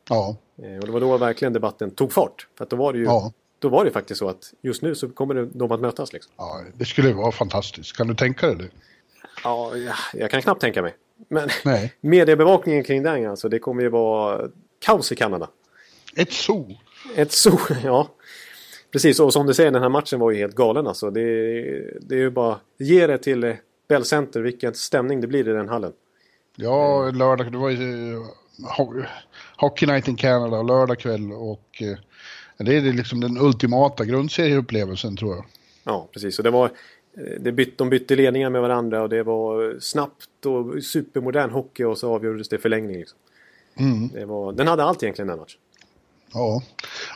B: Ja.
A: Eh, och det var då verkligen debatten tog fart. För att då var det ju ja. då var det faktiskt så att just nu så kommer de att mötas. Liksom.
B: Ja, det skulle vara fantastiskt. Kan du tänka dig det?
A: Ja, jag kan knappt tänka mig. Men Nej. mediebevakningen kring den alltså, det kommer ju vara kaos i Kanada.
B: Ett zoo.
A: Ett zoo, ja. Precis, och som du säger, den här matchen var ju helt galen alltså. Det, det är ju bara, ge det till Bell Center, vilken stämning det blir i den hallen.
B: Ja, lördag, det var ju Hockey Night in Canada, lördag kväll och eh, det är liksom den ultimata grundserieupplevelsen tror jag.
A: Ja, precis. Och det var, eh, det byt, de bytte ledningar med varandra och det var snabbt och supermodern hockey och så avgjordes det förlängning. Liksom.
B: Mm.
A: Det var, den hade allt egentligen den matchen.
B: Ja,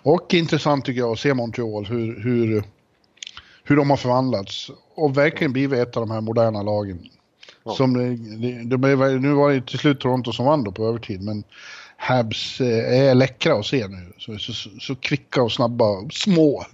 B: och intressant tycker jag att se Montreal hur, hur, hur de har förvandlats och verkligen blivit ett av de här moderna lagen. Ja. Som, det, det, nu var det till slut Toronto som vann då på övertid, men Habs eh, är läckra att se nu. Så, så, så kvicka och snabba små.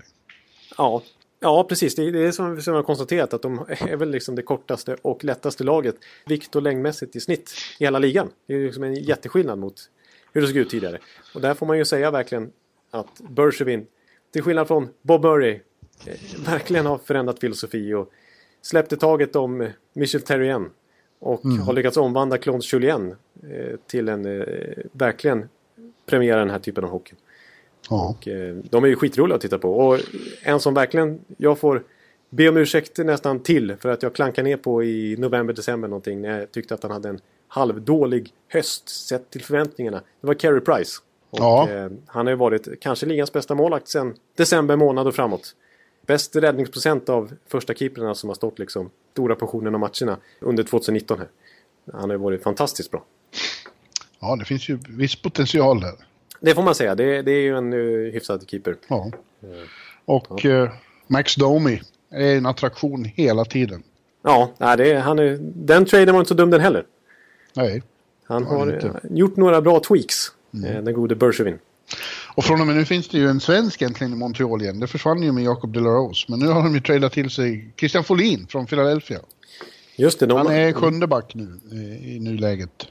A: Ja, ja precis. Det, är som, som jag har konstaterat att de är väl liksom det kortaste och lättaste laget vikt och längdmässigt i snitt i hela ligan. Det är liksom en jätteskillnad mot hur det såg ut tidigare. Och där får man ju säga verkligen att Bergevin, till skillnad från Bob Murray, eh, verkligen har förändrat filosofi och släppte taget om Michel Terrien och mm. har lyckats omvandla Claude Julien eh, till en eh, verkligen premiera den här typen av hockey.
B: Ja.
A: Och, eh, de är ju skitroliga att titta på. Och en som verkligen jag får be om ursäkt nästan till för att jag klankade ner på i november-december någonting när jag tyckte att han hade en halvdålig höst sett till förväntningarna. Det var Carey Price. Och,
B: ja.
A: eh, han har ju varit kanske ligans bästa målakt sedan december månad och framåt. Bäst räddningsprocent av första keeprarna som har stått liksom stora portionen av matcherna under 2019 här. Han har ju varit fantastiskt bra.
B: Ja, det finns ju viss potential där.
A: Det får man säga. Det, det är ju en uh, hyfsad keeper.
B: Ja. Och ja. Uh, Max Domi är en attraktion hela tiden.
A: Ja, nej, det, han är, den traden var inte så dum den heller.
B: Nej.
A: Han har inte. gjort några bra tweaks, mm. den gode Bergevin.
B: Och från och med nu finns det ju en svensk egentligen i Montreal igen. Det försvann ju med Jacob Delarose. Men nu har de ju tradat till sig Christian Folin från Philadelphia.
A: Just det. De...
B: Han är sjunde back nu i nuläget.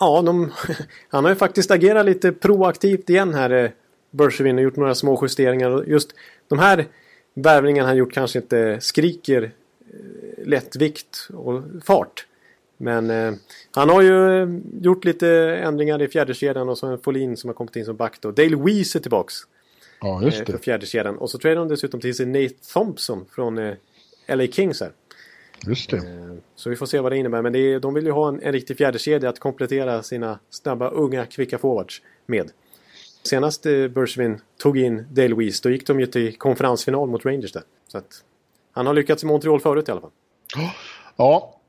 A: Ja, de... han har ju faktiskt agerat lite proaktivt igen här, eh, Bergevin, och gjort några små justeringar. Just de här värvningarna han gjort kanske inte skriker eh, lättvikt och fart. Men eh, han har ju eh, gjort lite ändringar i fjärdekedjan och så en Folin som har kommit in som back då. Dale Weiss är tillbaks.
B: Ja, just det.
A: För fjärdekedjan. Och så tradar de dessutom till sig Nate Thompson från eh, LA Kings här.
B: Just det.
A: Så vi får se vad det innebär. Men det är, de vill ju ha en, en riktig fjärdekedja att komplettera sina snabba, unga, kvicka forwards med. Senast eh, Bergevin tog in Dale Weiss, då gick de ju till konferensfinal mot Rangers där. Så att, han har lyckats i Montreal förut i alla fall.
B: Ja,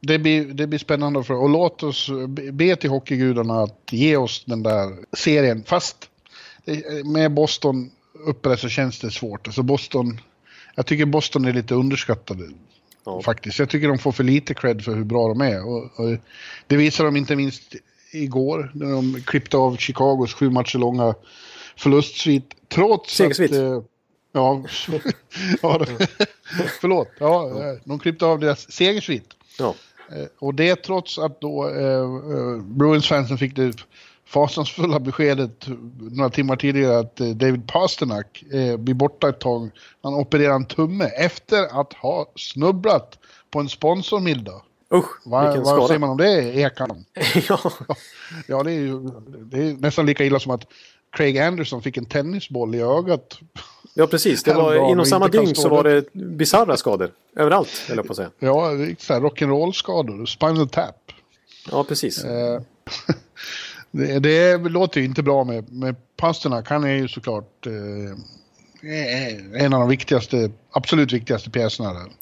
B: det blir, det blir spännande för och låt oss be till hockeygudarna att ge oss den där serien. Fast med Boston uppe så känns det svårt. Alltså Boston, jag tycker Boston är lite underskattade. Ja. Faktiskt. Jag tycker de får för lite cred för hur bra de är. Och, och det visar de inte minst igår när de klippte av Chicagos sju matcher långa förlustsvit. Trots
A: Segersvit.
B: att... Eh, ja, ja förlåt. Ja, de klippte av deras segersvit.
A: Ja.
B: Eh, och det trots att då eh, eh, Bruins-fansen fick det fasansfulla beskedet några timmar tidigare att eh, David Pasternak eh, blir borta ett tag. Han opererar en tumme efter att ha snubblat på en sponsormiddag.
A: Usch,
B: Va,
A: vilken
B: vad
A: skada.
B: säger man om det, Ekan?
A: ja.
B: ja, det är ju det är nästan lika illa som att Craig Anderson fick en tennisboll i ögat.
A: ja, precis. Det var, inom samma dygn så var det bisarra skador. Överallt, höll jag på att säga.
B: Ja, rock'n'roll-skador, spinal tap.
A: Ja, precis.
B: Eh, det, det låter ju inte bra med, med Pasternak. Han är ju såklart eh, en av de viktigaste, absolut viktigaste pjäserna där.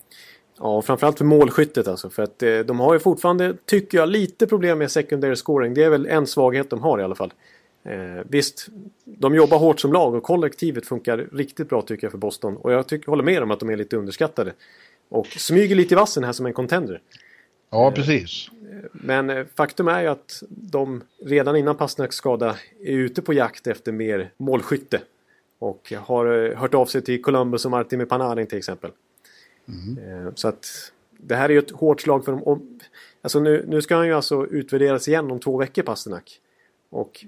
A: Ja, framförallt för målskyttet alltså. För att eh, de har ju fortfarande, tycker jag, lite problem med secondary scoring. Det är väl en svaghet de har i alla fall. Eh, visst, de jobbar hårt som lag och kollektivet funkar riktigt bra tycker jag för Boston. Och jag tycker, håller med om att de är lite underskattade. Och smyger lite i vassen här som en contender.
B: Ja, precis.
A: Men eh, faktum är ju att de redan innan Pasternaks skada är ute på jakt efter mer målskytte. Och har eh, hört av sig till Columbus och Martin med Panarin till exempel. Eh, Så att det här är ju ett hårt slag för dem. Alltså nu, nu ska han ju alltså utvärderas igen om två veckor Pasternak. Och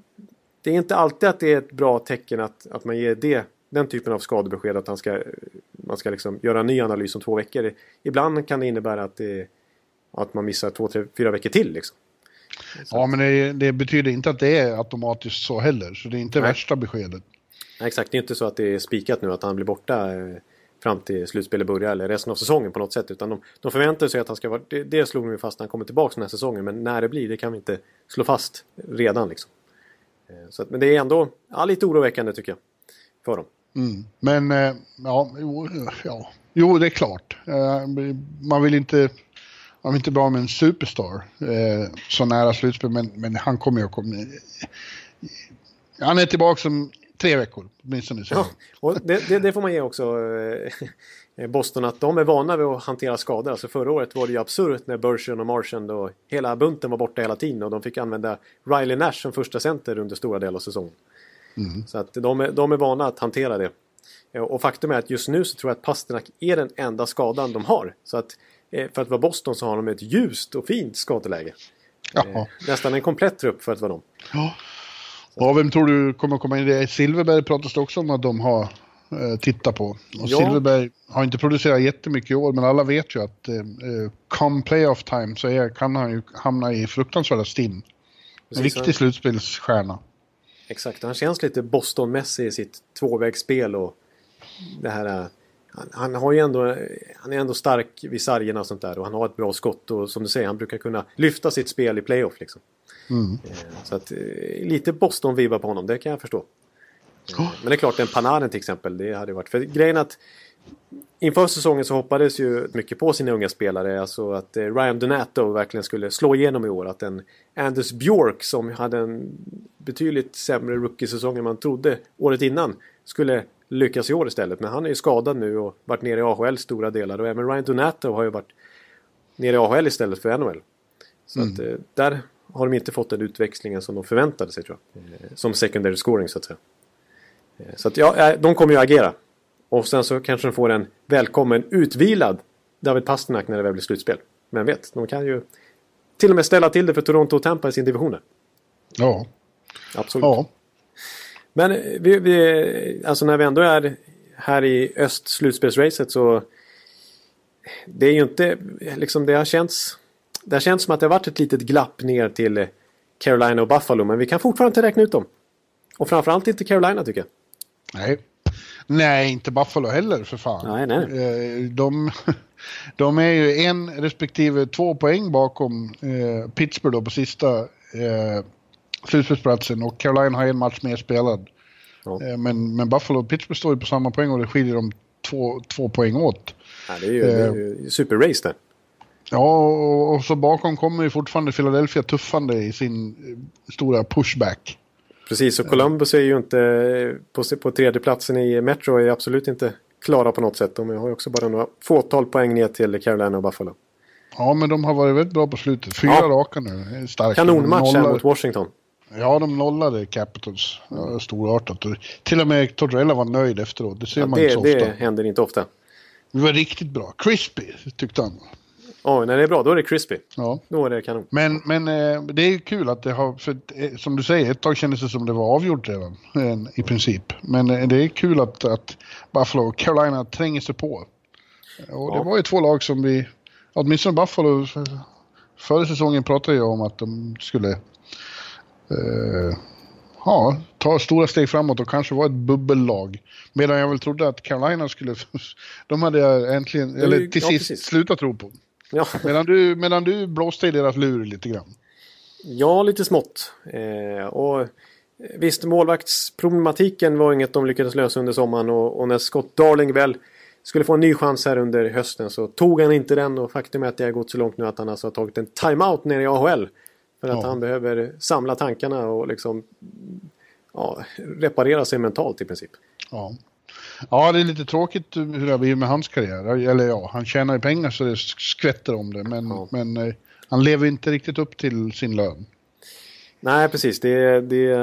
A: det är inte alltid att det är ett bra tecken att, att man ger det, den typen av skadebesked att han ska, man ska liksom göra en ny analys om två veckor. Ibland kan det innebära att, det, att man missar två, tre, fyra veckor till. Liksom.
B: Ja, men det, det betyder inte att det är automatiskt så heller. Så det är inte
A: Nej.
B: värsta beskedet.
A: Nej, exakt, det är inte så att det är spikat nu att han blir borta eh, fram till slutspelet börjar eller resten av säsongen på något sätt. Utan de, de förväntar sig att han ska vara... Det, det slog ju fast när han kommer tillbaka den här säsongen. Men när det blir, det kan vi inte slå fast redan liksom. Eh, Så att, men det är ändå ja, lite oroväckande tycker jag. För dem.
B: Mm. Men eh, ja, jo, ja, jo, det är klart. Man vill inte, vill inte bra med en superstar eh, så nära slutspel, men, men han kommer ju att komma. Han är tillbaka om tre veckor, åtminstone.
A: Ja, och det, det, det får man ge också eh, Boston att de är vana vid att hantera skador. Alltså förra året var det ju absurt när Bergeron och Marchand och hela bunten var borta hela tiden och de fick använda Riley Nash som första center under stora delar av säsongen. Så att de är, de är vana att hantera det. Eh, Och faktum är att just nu så tror jag att Pasternak är den enda skadan de har. Så att för att vara Boston så har de ett ljust och fint skadeläge.
B: Jaha.
A: Eh, Nästan en komplett trupp för att vara dem.
B: Ja. Ja, vem tror du kommer komma in? Det Silverberg pratas det också om att de har eh, tittat på. Och
A: Ja.
B: Silverberg har inte producerat jättemycket i år, men alla vet ju att eh, eh, come playoff time så är, kan han ju hamna i fruktansvärda stim. En
A: Precis,
B: riktig
A: han-
B: slutspelsstjärna.
A: Exakt, han känns lite Boston-mässig i sitt tvåvägsspel och det här... Han, han har ju ändå, han är ändå stark vid sargerna och sånt där och han har ett bra skott och som du säger, han brukar kunna lyfta sitt spel i playoff liksom. Eh, Så att eh, lite Boston-vibbar på honom, det kan jag förstå. Eh, Men det är klart, en Panarin till exempel, det hade varit... För grejen att Inför säsongen så hoppades ju mycket på sina unga spelare. Alltså att Ryan Donato verkligen skulle slå igenom i år. Att en Anders Bjork som hade en betydligt sämre rookie-säsong än man trodde året innan skulle lyckas i år istället. Men han är ju skadad nu och varit nere i AHL stora delar. Och även Ryan Donato har ju varit nere i AHL istället för NHL. Så att eh, där har de inte fått den utväxlingen som de förväntade sig tror jag. Eh, Som secondary scoring så att säga. Eh, Så att ja, de kommer ju agera. Och sen så kanske de får en välkommen utvilad David Pasternak när det väl blir slutspel. Men vet, de kan ju till och med ställa till det för Toronto och Tampa i sin division.
B: Ja.
A: Absolut.
B: ja.
A: Men vi, vi, alltså när vi ändå är här i öst slutspelsracet så det är ju inte liksom det har känts det har känts som att det har varit ett litet glapp ner till Carolina och Buffalo men vi kan fortfarande inte räkna ut dem. Och framförallt inte Carolina tycker jag.
B: Nej. Nej, inte Buffalo heller för fan.
A: Nej, nej.
B: Eh, De, de är ju en respektive två poäng bakom eh, Pittsburgh då på sista eh, slutspelsplatsen och Carolina har en match mer spelad. Ja. Eh, men, men Buffalo och Pittsburgh står ju på samma poäng och det skiljer dem två, två poäng åt.
A: Ja, det är ju, eh, ju superrace där.
B: Ja, och, och, så bakom kommer ju fortfarande Philadelphia tuffande i sin eh, stora pushback.
A: Precis, och Columbus är ju inte på, på tredjeplatsen i Metro är absolut inte klara på något sätt. De har ju också bara några fåtal poäng ner till Carolina och Buffalo.
B: Ja, men de har varit väldigt bra på slutet. Fyra ja. raka nu. Starka.
A: Kanonmatch här mot Washington.
B: Ja, de nollade Capitals. Storartat. Till och med Tortorella var nöjd efteråt. Det ser ja, man
A: det,
B: inte så ofta.
A: Det händer inte ofta.
B: Det var riktigt bra. Crispy, tyckte han.
A: Oj, när det är bra, då är det crispy. Ja. Då är det kanon.
B: Men, men eh, det är kul att det har, för eh, som du säger, ett tag kändes det som det var avgjort redan, eh, i princip. Men eh, det är kul att, att Buffalo och Carolina tränger sig på. Och ja. det var ju två lag som vi, åtminstone Buffalo, förra säsongen pratade jag om att de skulle eh, ja, ta stora steg framåt och kanske vara ett bubbellag. Medan jag väl trodde att Carolina skulle, de hade jag äntligen, eller till ja, sist slutat tro på. Ja. Medan, du, medan du blåste i deras lur lite grann.
A: Ja, lite smått. Eh, och visst, målvaktsproblematiken var inget de lyckades lösa under sommaren och, och, när Scott Darling väl skulle få en ny chans här under hösten så tog han inte den och faktum är att det har gått så långt nu att han alltså har tagit en timeout nere i AHL. För att ja. han behöver samla tankarna och liksom ja, reparera sig mentalt i princip.
B: Ja. Ja, det är lite tråkigt hur det har blivit med hans karriär. Eller ja, han tjänar ju pengar så det skvätter om det. Men, ja. men eh, han lever inte riktigt upp till sin lön.
A: Nej, precis. Det, det,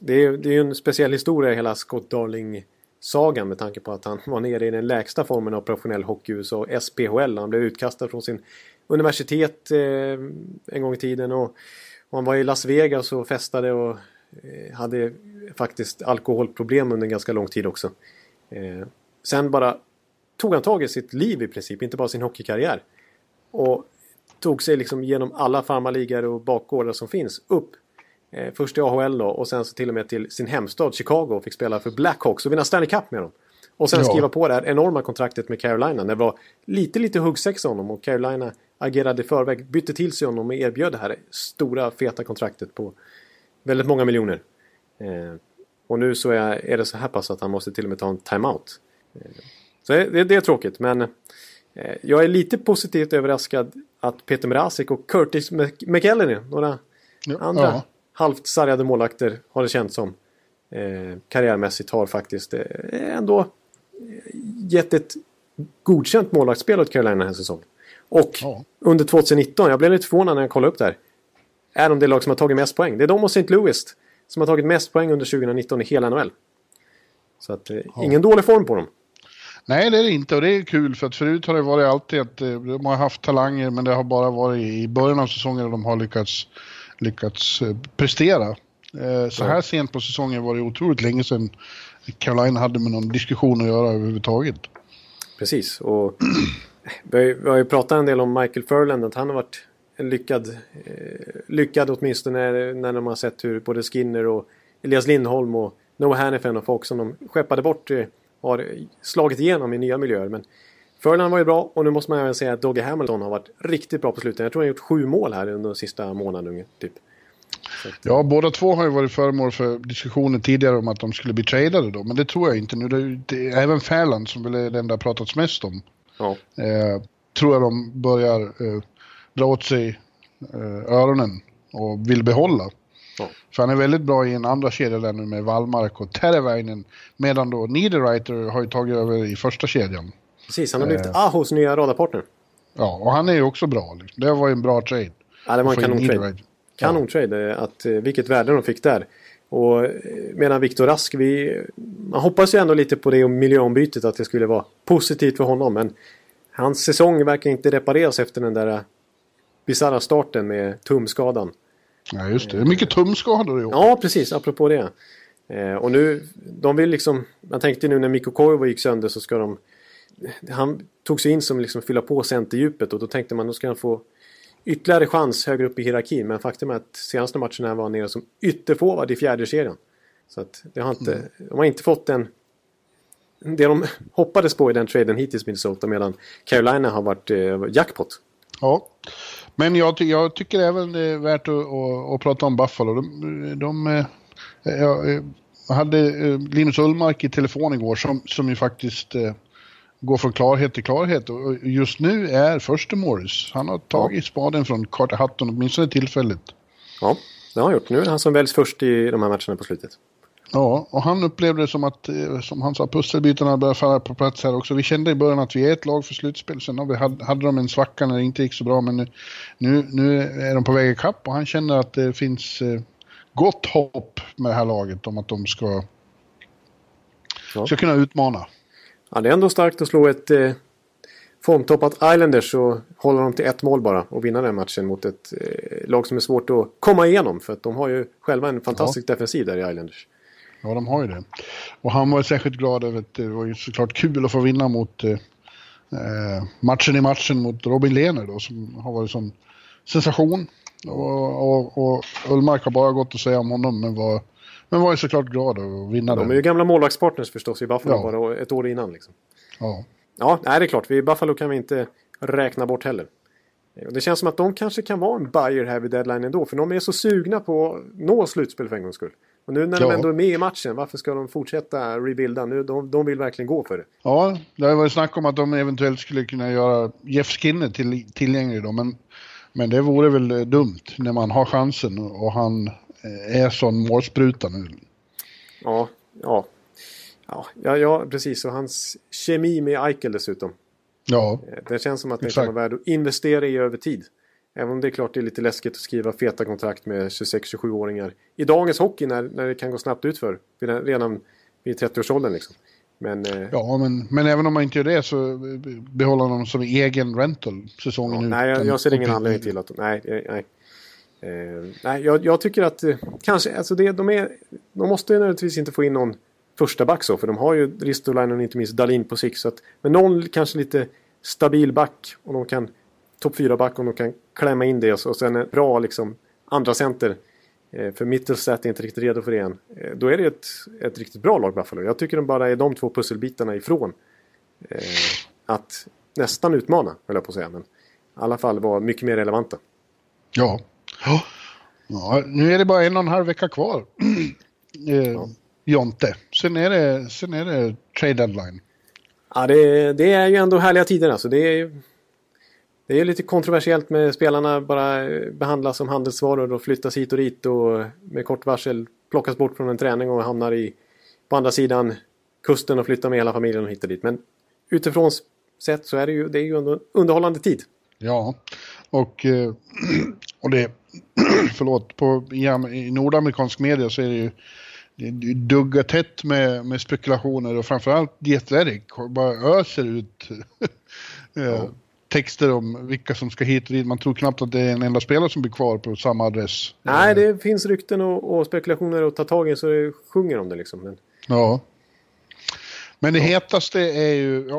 A: det, är, det är en speciell historia hela Scott Darling-sagan med tanke på att han var nere i den lägsta formen av professionell hockey USA, SPHL. Han blev utkastad från sin universitet eh, en gång i tiden och, och, han var i Las Vegas och festade och eh, hade faktiskt alkoholproblem under en ganska lång tid också. Eh, sen bara tog han tag i sitt liv i princip, inte bara sin hockeykarriär. Och tog sig liksom genom alla farmarligor och bakgårdar som finns upp. Eh, först i AHL då och sen så till och med till sin hemstad Chicago och fick spela för Blackhawks och vinna Stanley Cup med dem. Och sen ja. skriva på det här enorma kontraktet med Carolina. Det var lite, lite huggsexa honom och Carolina agerade i förväg, bytte till sig honom och erbjöd det här stora feta kontraktet på väldigt många miljoner. Eh, och nu så är, är det så här pass att han måste till och med ta en timeout. Eh, så det, det är tråkigt men eh, jag är lite positivt överraskad att Peter Mrazek och Curtis McElhenney, några ja, andra ja. halvt sargade målakter har det känts som. Karriärmässigt har faktiskt ändå gett ett godkänt målvaktsspel åt Carolina den här säsongen. Och ja. under 2019, jag blev lite förvånad när jag kollade upp det här. Är de det lag som har tagit mest poäng. Det är de och St. Louis som har tagit mest poäng under 2019 i hela NHL. Så att, eh, ja. ingen dålig form på dem.
B: Nej, det är det inte och det är kul för att förut har det varit alltid att eh, de har haft talanger men det har bara varit i början av säsongen de har lyckats, lyckats eh, prestera. Så här sent på säsongen var det otroligt länge sedan Carolina hade med någon diskussion att göra överhuvudtaget.
A: Precis, och vi har ju pratat en del om Michael Furland, att han har varit en lyckad, eh, lyckad åtminstone när, när de har sett hur både Skinner och Elias Lindholm och Noah Hannifin och folk som de skeppade bort eh, har slagit igenom i nya miljöer. Men Furland var ju bra och nu måste man även säga att Dogge Hamilton har varit riktigt bra på slutet. Jag tror han har gjort sju mål här under de sista månaden typ.
B: Ja, båda två har ju varit föremål för diskussioner tidigare om att de skulle bli tradade då, men det tror jag inte nu. Det, det, även Färland som väl är den det har pratats mest om. Ja. Eh, tror jag de börjar eh, dra åt sig eh, öronen och vill behålla. Ja. För han är väldigt bra i en andra kedja där nu med Wallmark och Teravainen. Medan då Niederreiter har ju tagit över i första kedjan.
A: Precis, han har blivit eh, Ahos nya radarpartner.
B: Ja, och han är ju också bra. Liksom. Det var ju en bra trade.
A: Ja, det var en kanontrade. Kanontrade, ja. att eh, vilket värde de fick där. Och eh, medan Viktor Rask, vi, man hoppas ju ändå lite på det miljöombytet att det skulle vara positivt för honom. Men hans säsong verkar inte repareras efter den där bisarra starten med tumskadan.
B: Ja just det, det är mycket tumskador i år.
A: Ja precis, apropå det. Eh, och nu, de vill liksom, man tänkte nu när Mikko Koivu gick sönder så ska de han tog sig in som liksom fylla på centerdjupet och då tänkte man då ska han få ytterligare chans högre upp i hierarkin. Men faktum är att senaste matchen här var nere som ytterforward i fjärde serien. Så att det har inte, mm. de har inte fått den det de hoppades på i den traden hittills Minnesota medan Carolina har varit eh, jackpot.
B: Ja, men jag, jag, tycker även det är värt att, att, att prata om Buffalo. De, de, eh, jag, hade eh, Linus Ullmark i telefon igår som, som ju faktiskt eh, går från klarhet till klarhet. Och just nu är förste Morris. Han har tagit ja. spaden från Carter Hutton åtminstone tillfälligt.
A: Ja, det har han gjort. Nu är han som väljs först i de här matcherna på slutet.
B: Ja, och han upplevde det som att, eh, som han sa, pusselbitarna börjar falla på plats här också. Vi kände i början att vi är ett lag för slutspel. Sen vi hade, hade de en svacka när det inte gick så bra, men nu, nu, nu är de på väg ikapp och han känner att det finns eh, gott hopp med det här laget om att de ska, ja. ska kunna utmana.
A: Ja, det är ändå starkt att slå ett eh, formtoppat Islanders och hålla dem till ett mål bara och vinna den matchen mot ett eh, lag som är svårt att komma igenom. För att de har ju själva en fantastisk ja. defensiv där i Islanders.
B: Ja, de har ju det. Och han var särskilt glad över att det var ju såklart kul att få vinna mot eh, eh matchen i matchen mot Robin Lehner då som har varit sån sensation. Och, och, och Ullmark har bara gått att säga om honom men var, men var ju såklart glad att vinna
A: De är ju gamla målvaktspartners förstås i Buffalo ja. bara ett år innan liksom.
B: Ja.
A: Ja, nej, det är klart. I Buffalo kan vi inte räkna bort heller. Det känns som att de kanske kan vara en buyer här vid deadline ändå. För de är så sugna på att nå slutspel för en gångs skull. Och nu när ja. de ändå är med i matchen, varför ska de fortsätta rebuilda? Nu, de, de vill verkligen gå för det.
B: Ja, det har varit snack om att de eventuellt skulle kunna göra Jeff Skinner till, tillgänglig då. Men, men det vore väl eh, dumt när man har chansen och han eh, är sån målspruta nu.
A: Ja, ja. Ja, ja, precis. Och hans kemi med Eichel dessutom.
B: Ja.
A: Eh, det känns som att det kan vara värd att investera i över tid. Även om det är klart det är lite läskigt att skriva feta kontrakt med 26-27-åringar i dagens hockey när, när det kan gå snabbt utför. Redan vid 30-årsåldern liksom. Men,
B: eh, ja, men, men även om man inte gör det så behåller de som egen rental säsongen ja, ut.
A: Nej, jag, jag ser ingen anledning till att... Nej, nej. Eh, nej jag, jag, tycker att eh, kanske, alltså det, de, är, de måste nödvändigtvis inte få in någon första back så, för de har ju Ristolainen och inte minst Dalin på sikt. Men någon kanske lite stabil back och de kan topp 4-back om de kan klämma in det och sen en bra liksom, andra center. Eh, för Mittelstadt är inte riktigt redo för det än. Eh, då är det ett, ett riktigt bra lag Buffalo. Jag tycker de bara är de två pusselbitarna ifrån eh, att nästan utmana, höll jag på att säga. Men i alla fall vara mycket mer relevanta.
B: Ja ja. ja nu är det bara en och en halv vecka kvar. eh, ja. Jonte. Sen är det, sen är det trade deadline.
A: Ja, det, det är ju ändå härliga tider alltså. Det är det är lite kontroversiellt med spelarna bara behandlas som handelsvaror och flyttas hit och dit och med kort varsel plockas bort från en träning och hamnar i, på andra sidan kusten och flyttar med hela familjen och hit och dit. Men utifrån sett så är det ju, det är ju ändå underhållande tid.
B: Ja, och, eh, och det, förlåt, på, i nordamerikansk media så är det ju det duggar tätt med, med spekulationer och framförallt The Athletic bara öser ut ja texter om vilka som ska hit och dit. Man tror knappt att det är en enda spelare som blir kvar på samma adress.
A: Nej, det finns rykten och, och spekulationer att ta tag i så det sjunger om det liksom. Men...
B: Ja. Men det ja. hetaste är ju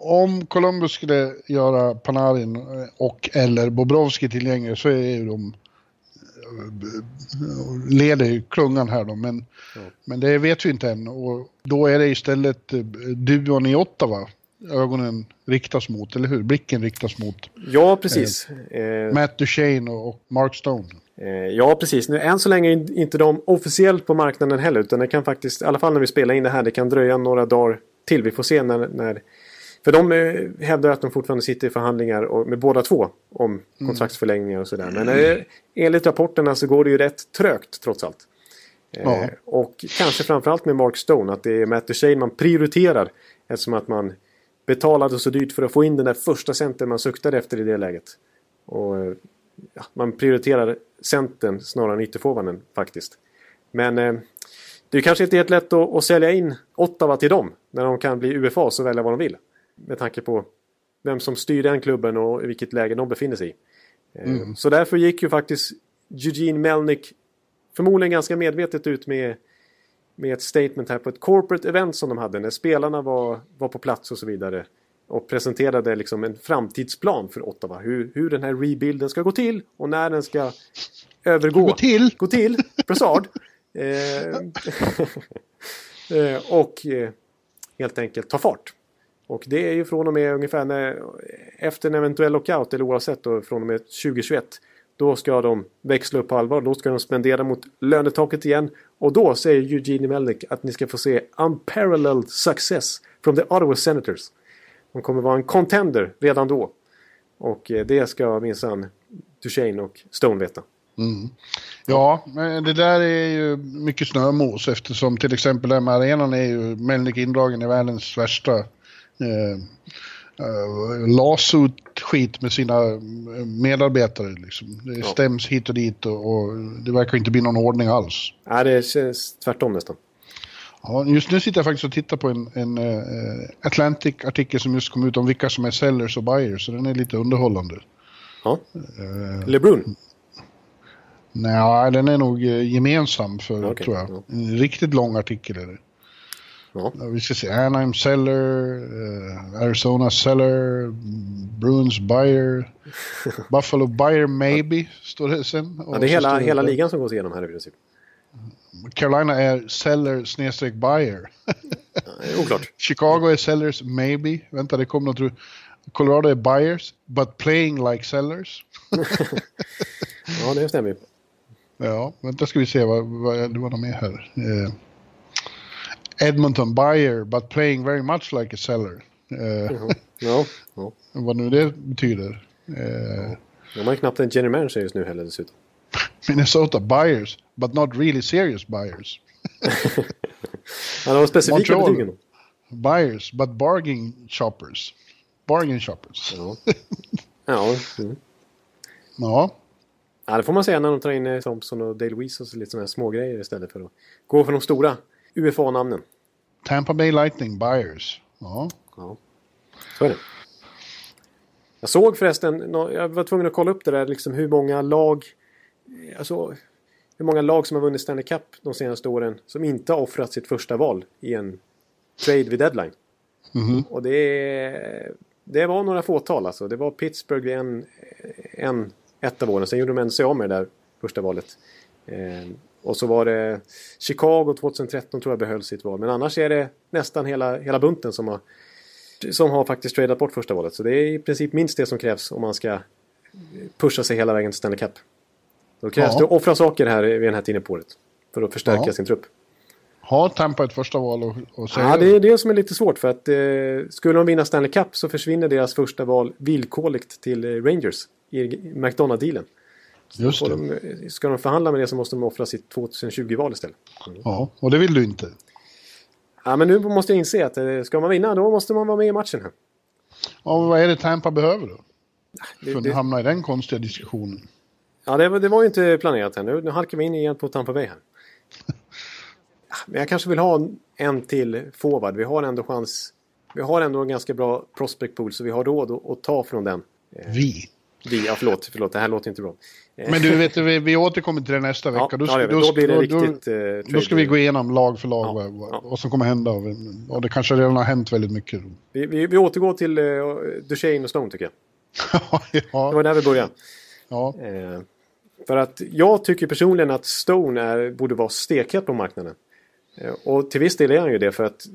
B: om Columbus skulle göra Panarin och eller Bobrovski tillgängliga så är ju de leder klungan här då. Men, ja. men det vet vi inte än. Och då är det istället duon i Ottawa ögonen riktas mot, eller hur? Blicken riktas mot.
A: Ja, precis.
B: Eh, Matt Duchene och Mark Stone.
A: Eh, ja, precis. Nu, än så länge är inte de officiellt på marknaden heller. Utan det kan faktiskt, i alla fall när vi spelar in det här, det kan dröja några dagar till. Vi får se när... när för de eh, hävdar att de fortfarande sitter i förhandlingar och, med båda två om mm. kontraktsförlängningar och sådär. Men eh, enligt rapporterna så går det ju rätt trögt trots allt. Eh, ja. Och kanske framförallt med Mark Stone, att det är Matt Duchene man prioriterar. Eftersom att man betalade så dyrt för att få in den där första centern man suktade efter i det läget. Och ja, Man prioriterar centern snarare än ytterforwarden faktiskt. Men eh, det är kanske inte helt lätt att, att, sälja in Ottawa till dem när de kan bli UFA och välja vad de vill. Med tanke på vem som styr den klubben och i vilket läge de befinner sig i. Eh, mm. Så därför gick ju faktiskt Eugene Melnick förmodligen ganska medvetet ut med med ett statement här på ett corporate event som de hade när spelarna var, var på plats och så vidare. Och presenterade liksom en framtidsplan för Ottawa. Hur, hur den här rebuilden ska gå till och när den ska övergå.
B: Gå till!
A: Gå till! Brassard. eh, eh, och eh, helt enkelt ta fart. Och det är ju från och med ungefär när, efter en eventuell lockout eller oavsett då från och med 2021. Då ska de växla upp på allvar. Då ska de spendera mot lönetaket igen. Och då säger Eugenie Melnick att ni ska få se unparalleled success from the Ottawa Senators. De kommer vara en contender redan då. Och eh, det ska minsann Duchene och Stone veta.
B: Mm. Ja, men det där är ju mycket snömos eftersom till exempel den arenan är ju Melnick indragen i världens värsta eh, eh, lasut-skit med sina medarbetare. Liksom. Det stäms hit och dit och, och, det verkar inte bli någon ordning alls.
A: Nej, det känns tvärtom nästan.
B: Ja, just nu sitter jag faktiskt och tittar på en, en uh, Atlantic-artikel som just kom ut om vilka som är sellers och buyers, så den är lite underhållande.
A: Ja. Uh, LeBrun?
B: Nej, den är nog gemensam för, okay. tror jag. En riktigt lång artikel är det. Ja. Vi ska se, Anaheim Seller, uh, Arizona Seller, Bruins Buyer, Buffalo Buyer Maybe, står det sen.
A: Ja, det är hela, hela ligan som går igenom här i princip.
B: Carolina är seller snedstreck buyer.
A: Oklart.
B: Chicago är sellers maybe. Vänta, det kommer något. Colorado är buyers, but playing like sellers.
A: ja, det stämmer
B: Ja, vänta ska vi se vad, vad det var något mer här. Eh, Edmonton buyer, but playing very much like a seller.
A: -hmm. ja, ja.
B: Vad nu det betyder. Eh,
A: De har ju knappt en general manager just nu heller dessutom.
B: Minnesota buyers, but not really serious buyers.
A: Han har specifika Montreal, betygen.
B: Buyers, but bargain shoppers. Bargain shoppers.
A: Ja. Ja. Mm.
B: ja.
A: Ja, det får man säga när de tar in eh, Thompson och Dale Weiss och lite sådana här små grejer istället för att gå för de stora UFA-namnen.
B: Tampa Bay Lightning Buyers. Ja.
A: ja. Så är det. Jag såg förresten, jag var tvungen att kolla upp det där, liksom hur många lag alltså, hur många lag som har vunnit Stanley Cup de senaste åren som inte har offrat sitt första val i en trade vid deadline.
B: Mm.
A: Och det, det var några fåtal alltså. Det var Pittsburgh en, en ett av åren. Sen gjorde de ändå sig av med det där första valet. Och så var det Chicago 2013 tror jag behöll sitt val. Men annars är det nästan hela, hela bunten som har, som har faktiskt tradat bort första valet. Så det är i princip minst det som krävs om man ska pusha sig hela vägen till Stanley Cup. Då krävs ja. det att offra saker här vid den här tiden på året. För att förstärka ja. sin trupp.
B: Har Tampa ett första val och, och
A: Ja, det är det som är lite svårt. För att eh, skulle de vinna Stanley Cup så försvinner deras första val villkorligt till eh, Rangers i McDonough-dealen.
B: Just det.
A: De, ska de förhandla med det så måste de offra sitt 2020-val istället.
B: Mm. Ja, och det vill du inte.
A: Ja, men nu måste jag inse att eh, ska man vinna då måste man vara med i matchen här.
B: Ja, men vad är det Tampa behöver då? Det, för att det... hamna i den konstiga diskussionen.
A: Ja, det, var, det var ju inte planerat här. Nu, nu halkar vi in igen på Tampa Bay här. Men jag kanske vill ha en till forward. Vi har ändå chans. Vi har ändå en ganska bra prospect pool så vi har råd att, att ta från den.
B: Eh, vi?
A: Vi, ja förlåt, förlåt, det här låter inte bra.
B: Eh, Men du vet, vi, vi återkommer till det nästa vecka.
A: Ja, då, ja, då, då, blir det då, riktigt... Då, uh,
B: då ska vi gå igenom lag för lag ja, vad, vad, som kommer hända. Och, det kanske redan har hänt väldigt mycket.
A: Vi, vi, vi återgår till uh, Duchene och Stone tycker jag. ja. Det var där vi började.
B: Ja.
A: Uh, för att jag tycker personligen att Stone är, borde vara stekhet på marknaden. Eh, och till viss del är han ju det för att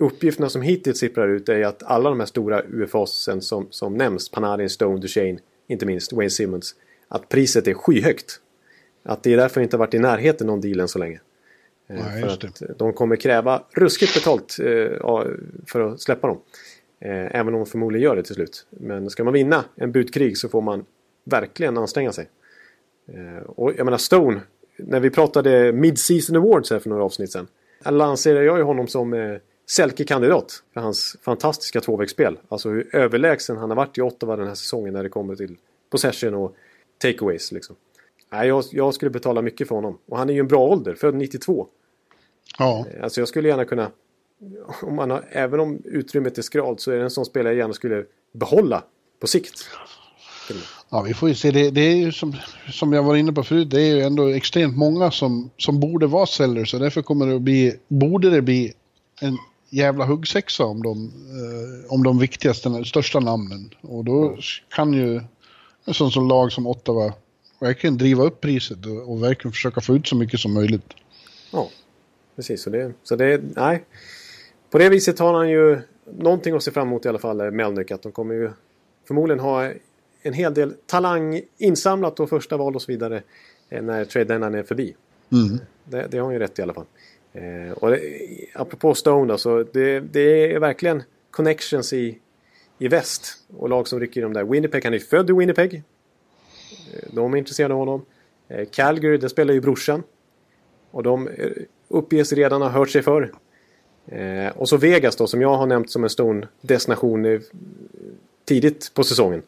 A: uppgifterna som hittills sipprar ut är att alla de här stora UFAsen som, som nämns, Panarin, Stone, Duchene, inte minst Wayne Simmons, att priset är skyhögt. Att det är därför inte varit i närheten någon deal än så länge.
B: Eh, Nej, för
A: att de kommer kräva ruskigt betalt eh, för att släppa dem. Även om de förmodligen gör det till slut. Men ska man vinna en budkrig så får man verkligen anstränga sig. Eh, och jag menar Stone, när vi pratade Mid-Season Awards här för några avsnitt sedan. Lanserade jag ju honom som eh, Selke-kandidat för hans fantastiska tvåvägsspel. Alltså hur överlägsen han har varit i Ottawa den här säsongen när det kommer till possession och takeaways. Liksom. Nej, jag, jag skulle betala mycket för honom. Och han är ju en bra ålder, född 92.
B: Ja.
A: Eh, alltså jag skulle gärna kunna, om man har, även om utrymmet är skralt så är det en sån spelare jag gärna skulle behålla på sikt.
B: Ja, vi får ju se. Det, det är ju som, som jag var inne på förut, det är ju ändå extremt många som, som borde vara sellers. Så därför kommer det att bli, borde det bli en jävla huggsexa om de, eh, om de viktigaste, största namnen. Och då kan ju en sån som lag som Ottawa verkligen driva upp priset och, och, verkligen försöka få ut så mycket som möjligt.
A: Ja, precis. Så det, så det nej. på det viset har han ju någonting att se fram emot i alla fall, Melnyk. Att de kommer ju förmodligen ha en hel del talang insamlat och första val och så vidare när trade är förbi.
B: Mm.
A: Det, det har han ju rätt i alla fall. Eh, och det, apropå Stone då, så det, det är verkligen connections i, i väst. Och lag som rycker i de där. Winnipeg, han är född i Winnipeg. Eh, de är intresserade av honom. Eh, Calgary, där spelar ju brorsan. Och de eh, uppges redan ha hört sig för. Eh, och så Vegas då, som jag har nämnt som en Stone-destination tidigt på säsongen.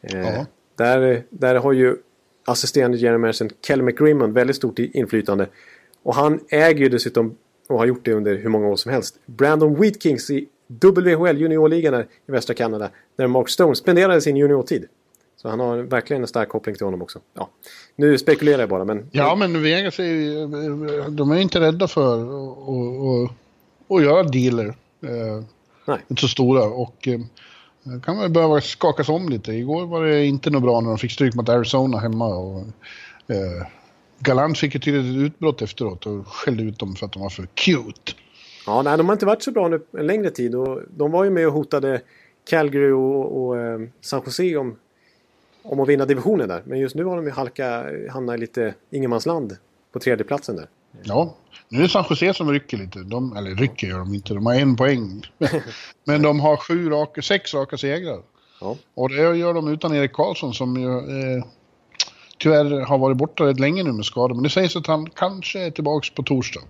A: Eh, där, där har ju assisterande general manager Kelly McGrimmon väldigt stort inflytande. Och han äger ju dessutom, och har gjort det under hur många år som helst, Brandon Wheatkings i WHL juniorligan i västra Kanada. Där Mark Stone spenderade sin juniortid. Så han har verkligen en stark koppling till honom också. Ja. Nu spekulerar jag bara men...
B: Ja men Vegas är ju, de är inte rädda för att göra dealer. Eh,
A: Nej.
B: Inte så stora och eh, kan väl behöva skakas om lite. Igår var det inte något bra när de fick stryk mot Arizona hemma. Och, eh, Galant fick ett tydligt utbrott efteråt och skällde ut dem för att de var för cute.
A: Ja, nej, de har inte varit så bra nu en längre tid. Och de var ju med och hotade Calgary och, och eh, San Jose om, om att vinna divisionen där. Men just nu har de ju halka, hamnat i lite ingenmansland på tredjeplatsen där.
B: Ja, nu är det San Jose som rycker lite. De, eller rycker gör de inte, de har en poäng. Men de har sju raka, sex raka segrar.
A: Ja.
B: Och det gör de utan Erik Karlsson som ju eh, tyvärr har varit borta rätt länge nu med skador. Men det sägs att han kanske är tillbaka på torsdag.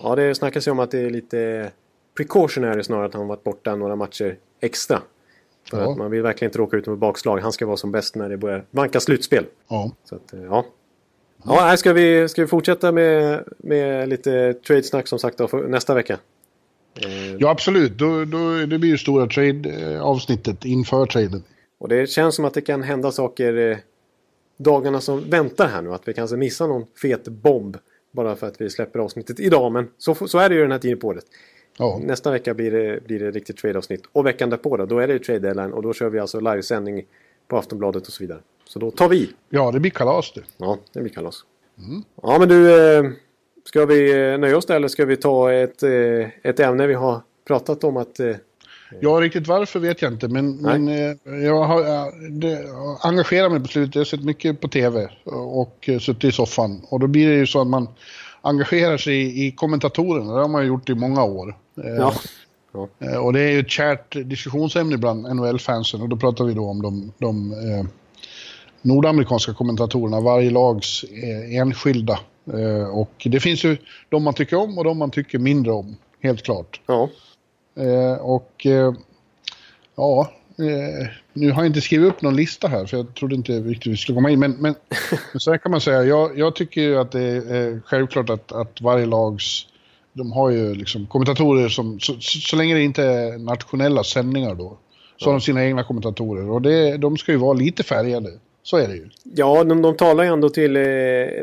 A: Ja, det snackas ju om att det är lite precautionary snarare att han varit borta några matcher extra. För ja. att man vill verkligen inte råka ut med bakslag. Han ska vara som bäst när det börjar vanka slutspel.
B: Ja.
A: Så att, ja. Ja, ska vi, ska vi fortsätta med, med lite trade-snack som sagt då, nästa vecka?
B: Eh. Ja, absolut. Då, då, det blir ju stora trade-avsnittet inför traden.
A: Och det känns som att det kan hända saker eh, dagarna som väntar här nu. Att vi kanske missar någon fet bomb. Bara för att vi släpper avsnittet idag. Men så, så är det ju den här tiden på året.
B: Ja.
A: Nästa vecka blir det, blir det riktigt trade-avsnitt. Och veckan därpå då, då är det trade deadline. Och då kör vi alltså livesändning på Aftonbladet och så vidare. Så då tar vi.
B: Ja, det blir kalas det.
A: Ja, det blir kalas. Mm. Ja, men du. Eh, ska vi eh, nöja oss där eller ska vi ta ett, eh, ett ämne vi har pratat om att...
B: Ja, riktigt varför vet jag inte, men, men jag har det, engagerat mig på slutet. Jag har sett mycket på tv och suttit i soffan. Och då blir det ju så att man engagerar sig i, i kommentatorerna. Det har man gjort i många år.
A: Ja.
B: ja. Och det är ju ett kärt diskussionsämne bland NHL-fansen. Och då pratar vi då om de, de eh, nordamerikanska kommentatorerna, varje lags eh, enskilda. Eh, och det finns ju de man tycker om och de man tycker mindre om, helt klart.
A: Ja.
B: Eh, och ja, nu har jag inte skrivit upp någon lista här för jag trodde inte riktigt vi skulle komma in. Men, men så här kan man säga, jag, jag tycker ju att det är självklart att, att varje lags de har ju liksom kommentatorer som, så, så länge det inte är nationella sändningar då, så ja. har de sina egna kommentatorer. Och det, de ska ju vara lite färgade. Så är det ju.
A: Ja, de, de talar ju ändå till eh,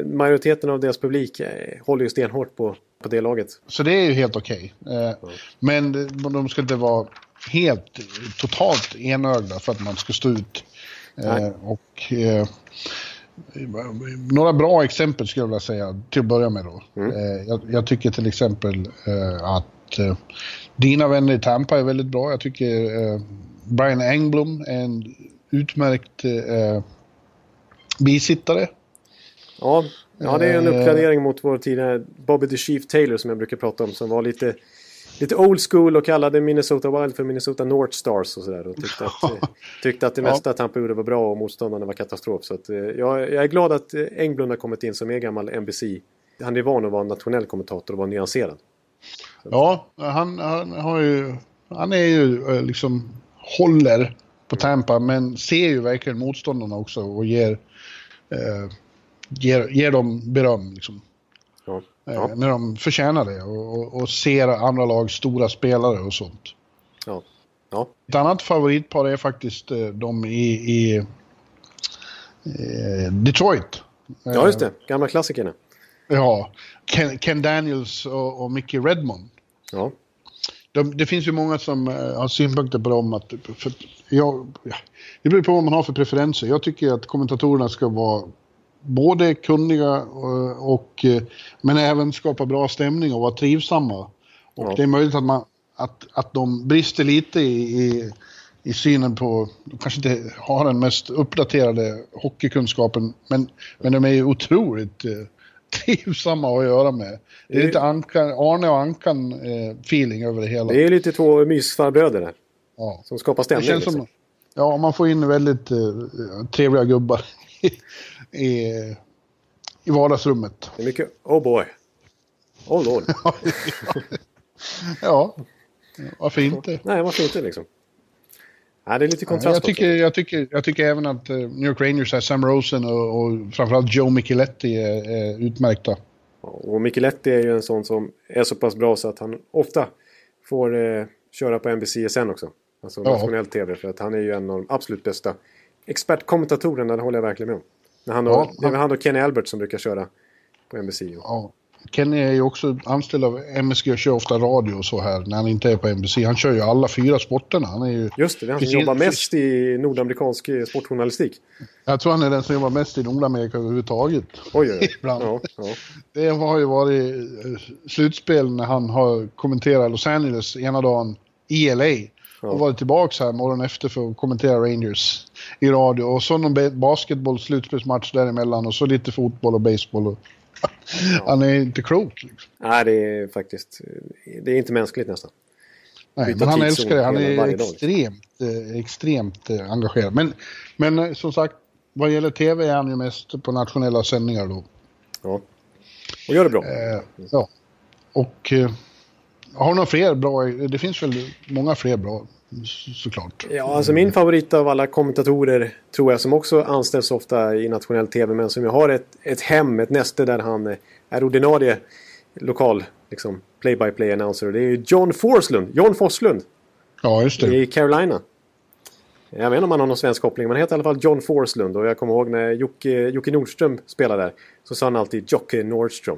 A: majoriteten av deras publik. Eh, håller ju stenhårt på, på det laget.
B: Så det är ju helt okej. Okay. Eh, mm. Men de ska inte vara helt totalt enögda för att man ska stå ut. Eh, och eh, några bra exempel skulle jag vilja säga till att börja med då. Mm. Eh, jag, jag, tycker till exempel att dina vänner i Tampa är väldigt bra. Jag tycker Brian Engblom är en utmärkt bisittare.
A: Ja, ja, det är en eh. uppgradering mot vår tidigare Bobby the Chief Taylor som jag brukar prata om. Som var lite, lite old school och kallade Minnesota Wild för Minnesota North Stars och sådär. Och tyckte att, tyckte att det mesta. Tampa gjorde var bra och motståndarna var katastrof. Så att, eh, jag, jag är glad att Engblom har kommit in som är gammal NBC. Han är van att vara nationell kommentator och vara nyanserad.
B: Ja, han, han, har ju, han är ju eh, liksom håller på Tampa men ser ju verkligen motståndarna också och ger eh, ger, ger dem beröm. Liksom.
A: Ja.
B: Ja. Eh, när de förtjänar det och, och, och, ser andra lags stora spelare och sånt.
A: Ja. Ja.
B: Ett annat favoritpar är faktiskt eh, de i, i eh, Detroit.
A: Ja, just det. Gamla klassikerna.
B: Ja. Ken, Ken Daniels och, och Mickey Redmond.
A: Ja.
B: De, det finns ju många som uh, har synpunkter på dem. Att, för, jag, ja, det beror på vad man har för preferenser. Jag tycker att kommentatorerna ska vara både kunniga och, och men även skapa bra stämning och vara trivsamma. Och ja. det är möjligt att man, att, att de brister lite i, i, i synen på, de kanske inte har den mest uppdaterade hockeykunskapen, men, men de är ju otroligt eh, trivsamma att göra med. Det är lite Ankan, Arne och Ankan-feeling eh, över det hela.
A: Det är lite två mysfarbröder.
B: Ja.
A: Som skapar stämning.
B: Det känns som,
A: liksom.
B: ja, man får in väldigt eh, trevliga gubbar i, i vardagsrummet.
A: Det är mycket, oh boy. Oh lord.
B: ja, varför inte?
A: Nej, varför inte liksom. Nej, det är lite kontrast
B: jag, tycker, jag, tycker, jag tycker även att uh, New York Rangers, är Sam Rosen och, och framförallt Joe Micheletti är, är utmärkta.
A: Och Micheletti är ju en sån som är så pass bra så att han ofta får eh, köra på NBCSN också. Alltså
B: Ja.
A: nationell TV. För att han är ju en av de absolut bästa expertkommentatorerna, det håller jag verkligen med om. När han och,
B: Ja,
A: det är
B: han-
A: han och Kenny Albert som brukar köra på NBC.
B: Ja. Kenny är ju också anställd av MSG och kör ofta radio och så här när han inte är på NBC. Han kör ju alla fyra sporterna. Han är ju,
A: Just det, det är han som jobbar mest i nordamerikansk eh, sportjournalistik.
B: jag tror han är den som jobbar mest i Nordamerika överhuvudtaget.
A: Oj, oj, oj.
B: Ibland.
A: Ja, ja.
B: Det har ju varit eh, slutspel när han har kommenterat Los Angeles ena dagen i LA. Och varit tillbaka här morgonen efter för att kommentera Rangers i radio. Och så någon ba- basketboll slutspelsmatch däremellan och så lite fotboll och baseball. Och... Han är inte klok liksom.
A: Nej, det är faktiskt... Det är inte mänskligt nästan.
B: Nej, men han älskar det. Han är
A: dag.
B: extremt, eh, extremt eh, engagerad. Men, men eh, som sagt, vad gäller tv är han ju mest på nationella sändningar då.
A: Ja. Och gör det bra.
B: Ja. Och har några fler bra? Det finns väl många fler bra såklart.
A: Ja, alltså min favorit av alla kommentatorer tror jag som också anställs ofta i nationell tv men som ju har ett, ett hem, ett näste där han är ordinarie lokal liksom, play-by-play announcer. Det är ju John Forslund, John Forslund
B: Ja, just det.
A: i Carolina. Jag vet inte om han har någon svensk koppling men han heter i alla fall John Forslund och jag kommer ihåg när Jocke, Jocke Nordström spelade där så sa han alltid Jocke Nordström.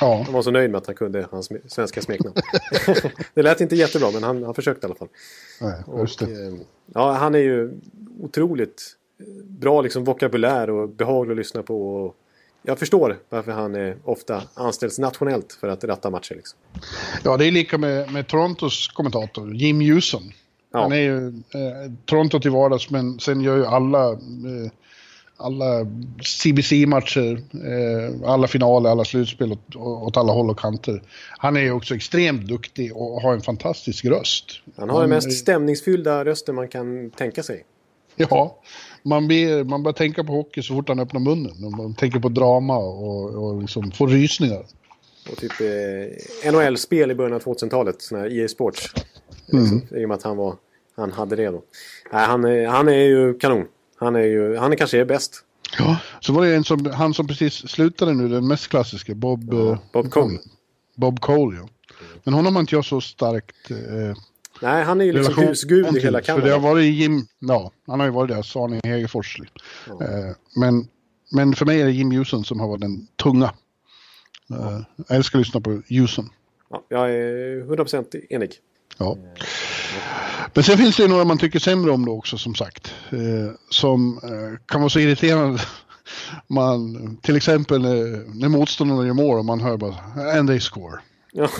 B: Ja,
A: Han var så nöjd med att han kunde hans svenska smeknamn. det lät inte jättebra men han, han försökte i alla fall.
B: nej, just
A: Och, eh, ja, han är ju otroligt eh, bra liksom vokabulär och behaglig att lyssna på. Jag förstår varför han är ofta anställs nationellt för att ratta matcher. Liksom.
B: Ja, det är lika med, med Torontos kommentator, Jim Hewson.
A: Ja.
B: Han är ju eh, Toronto till vardags, men sen gör ju alla, eh, alla CBC-matcher, eh, alla finaler, alla slutspel åt, åt alla håll och kanter. Han är ju också extremt duktig och har en fantastisk röst.
A: Han har den mest stämningsfyllda rösten man kan tänka sig.
B: Ja, man, blir, man börjar tänka på hockey så fort han öppnar munnen. Man tänker på drama och, och liksom får rysningar.
A: Och typ eh, NHL-spel i början av 2000-talet, sån här EA Sports. Liksom, I och med att han, var, han hade det då. Nej, han, är, han är ju kanon. Han är ju, han är kanske är bäst.
B: Ja, så var det en som, han som precis slutade nu, den mest klassiska, Bob... eh,
A: Bob Cole.
B: Bob Cole, ja. Men honom har inte jag så starkt eh,
A: Nej, han är ju liksom husgud i hela
B: För det
A: Kanada.
B: har varit Jim, ja, han har ju varit där, Sani Hegerfors. Eh, men, men för mig är det Jim Hewson som har varit den tunga. Eh, jag älskar att lyssna på Hewson.
A: Ja, jag är 100% enig.
B: Ja. Men sen finns det ju några man tycker sämre om då också som sagt. Eh, som eh, kan vara så irriterande. Man, till exempel när, när motståndarna gör mål och man hör bara and they score.
A: Ja.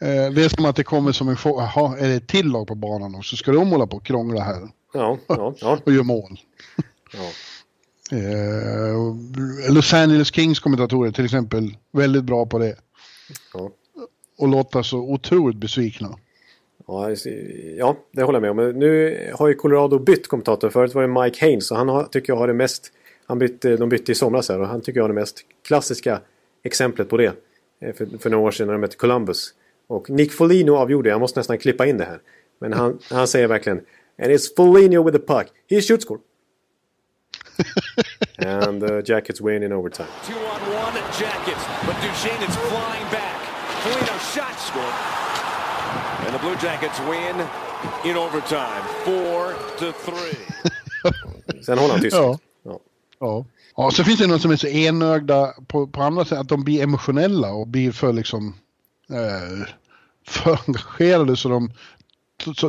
B: Eh, det är som att det kommer som en chock. Jaha, är det ett till lag på banan också? Ska de hålla på och krångla här
A: Ja, ja, ja.
B: och göra mål?
A: ja.
B: Eh, Los Angeles Kings kommentatorer till exempel, väldigt bra på det.
A: Ja.
B: Och låta så otroligt besvikna.
A: Ja, ja, det håller jag med om. Men nu har ju Colorado bytt kommentator. Förut var det Mike Haynes och han har, tycker jag har det mest... Han bytte, de bytte i somras här och han tycker jag har det mest klassiska exemplet på det. Eh, För, för några år sedan när de mötte Columbus. Och Nick Foligno avgjorde, jag måste nästan klippa in det här. Men han, han säger verkligen And it's Foligno with the puck. He shoots score. And the Jackets win in overtime.
D: Two on one Jackets, but Duchesne is flying back. Foligno shot scored. And the Blue Jackets win in overtime, four to three.
A: Sen håller han tyst.
B: Ja.
A: Ja.
B: Ja. ja, så finns det någon som är så enögda på, på andra sätt, att de blir emotionella och blir för liksom eh, för engagerade så de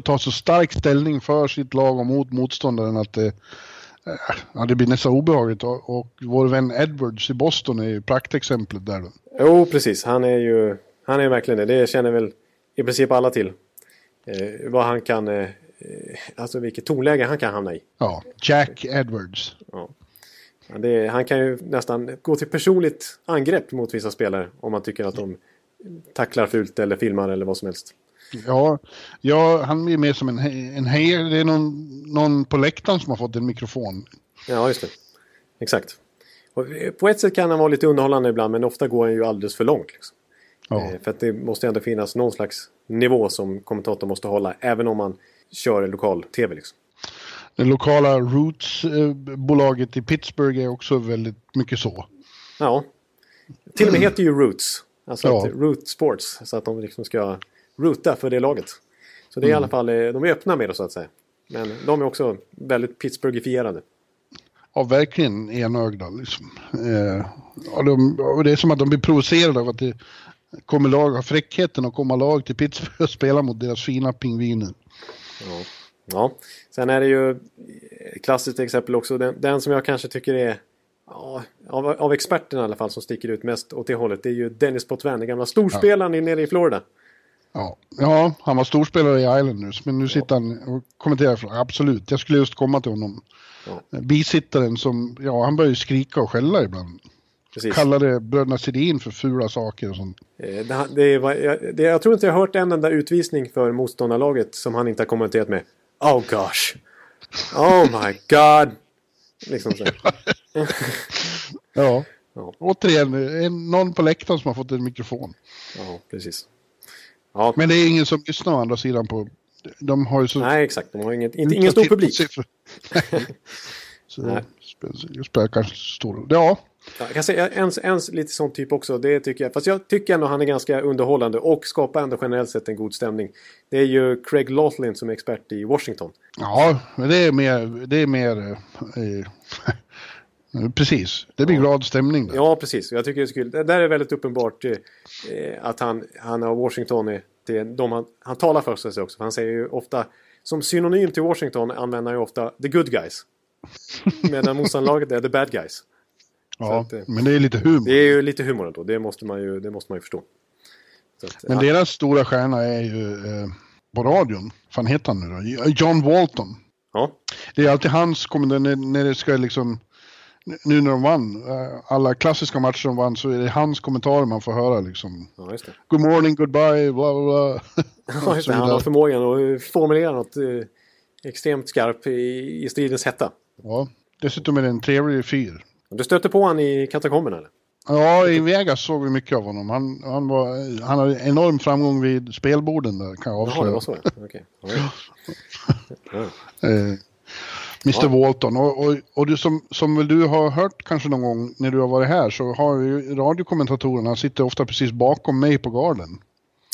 B: tar så stark ställning för sitt lag och mot motståndaren att det, eh, ja, det blir nästan obehagligt. Och, och vår vän Edwards i Boston är ju praktexemplet där. Då.
A: Jo, precis. Han är ju han är verkligen det. Det känner väl i princip alla till. Eh, vad han kan, eh, alltså vilket tonläge han kan hamna i.
B: Ja, Jack Edwards.
A: Ja. Det, han kan ju nästan gå till personligt angrepp mot vissa spelare om man tycker att de tacklar fult eller filmar eller vad som helst.
B: Ja, ja han är mer som en, en hej. Det är någon, någon på läktaren som har fått en mikrofon.
A: Ja, just det. Exakt. Och på ett sätt kan han vara lite underhållande ibland men ofta går han ju alldeles för långt. Liksom. Ja. Eh, för att det måste ändå finnas någon slags nivå som kommentatorn måste hålla även om man kör lokal-tv. Liksom.
B: Det lokala Roots-bolaget i Pittsburgh är också väldigt mycket så.
A: Ja. Till och med heter ju Roots. Alltså ja. Root Sports. Så att de liksom ska roota för det laget. Så det är mm. i alla fall, eh, de är öppna med det så att säga. Men de är också väldigt Pittsburghifierade.
B: Ja, verkligen enögda liksom. Eh, och, de, och det är som att de blir provocerade av att det kommer lag, har fräckheten att komma lag till Pittsburgh och spela mot deras fina pingviner.
A: Ja. ja. Sen är det ju klassiskt exempel också. Den, den som jag kanske tycker är Ja, av, av experterna i alla fall som sticker ut mest åt det hållet. Det är ju Dennis Potvin, den gamla storspelaren ja. nere i Florida.
B: Ja. ja, han var storspelare i Islanders, men nu sitter han och kommenterar. För, absolut, jag skulle just komma till honom. Ja. Bisittaren som, ja han börjar ju skrika och skälla ibland. Precis. Kallade bröderna Sedin för fula saker och sånt.
A: Eh, det, det, var, jag, det, jag tror inte jag har hört en enda utvisning för motståndarlaget som han inte har kommenterat med. Oh gosh. Oh my god. Liksom så.
B: ja. ja. Återigen, en, någon på läktaren som har fått en mikrofon.
A: Ja, precis.
B: Ja. Men det är ingen som lyssnar å andra sidan på... De har ju så...
A: Nej, exakt. De har inget, inte, ingen stor publik.
B: så Nej. det spelar kanske stor roll. Ja.
A: Jag kan säga en, en lite sån typ också. Det tycker jag. Fast jag tycker ändå han är ganska underhållande och skapar ändå generellt sett en god stämning. Det är ju Craig Laughlin som är expert i Washington.
B: Ja, men det är mer... Det är mer eh, Precis, det blir ja. glad stämning. Där.
A: Ja, precis. Jag tycker det är så kul. Det där är väldigt uppenbart eh, att han, han och Washington är det är de han, han talar för sig också. För han säger ju ofta, som synonym till Washington använder han ju ofta the good guys. Medan motståndarlaget är the bad guys.
B: Ja, att, eh, men det är lite humor.
A: Det är ju lite humor ändå, det måste man ju, det måste man ju förstå.
B: Att, men ja. deras stora stjärna är ju eh, på radion, vad heter han nu då? John Walton.
A: Ja.
B: Det är alltid hans kommentarer när, det ska liksom nu när de vann, eh, alla klassiska matcher de vann så är det hans kommentarer man får höra liksom.
A: Ja, just det.
B: Good morning, goodbye, bla bla bla.
A: Ja, just det. Han har förmågan att formulera något eh, extremt skarpt i, i stridens hetta.
B: Ja, dessutom är det en trevlig fyr.
A: Du stötte på honom i katakomberna eller?
B: Ja, i Vegas såg vi mycket av honom. Han, han, var, han hade enorm framgång vid spelborden där kan jag avslöja. Jaha, det var så
A: okay.
B: Eh, Mr ja. Walton. Och, och, och du som, som väl du har hört kanske någon gång när du har varit här så har ju radiokommentatorerna sitter ofta precis bakom mig på garden.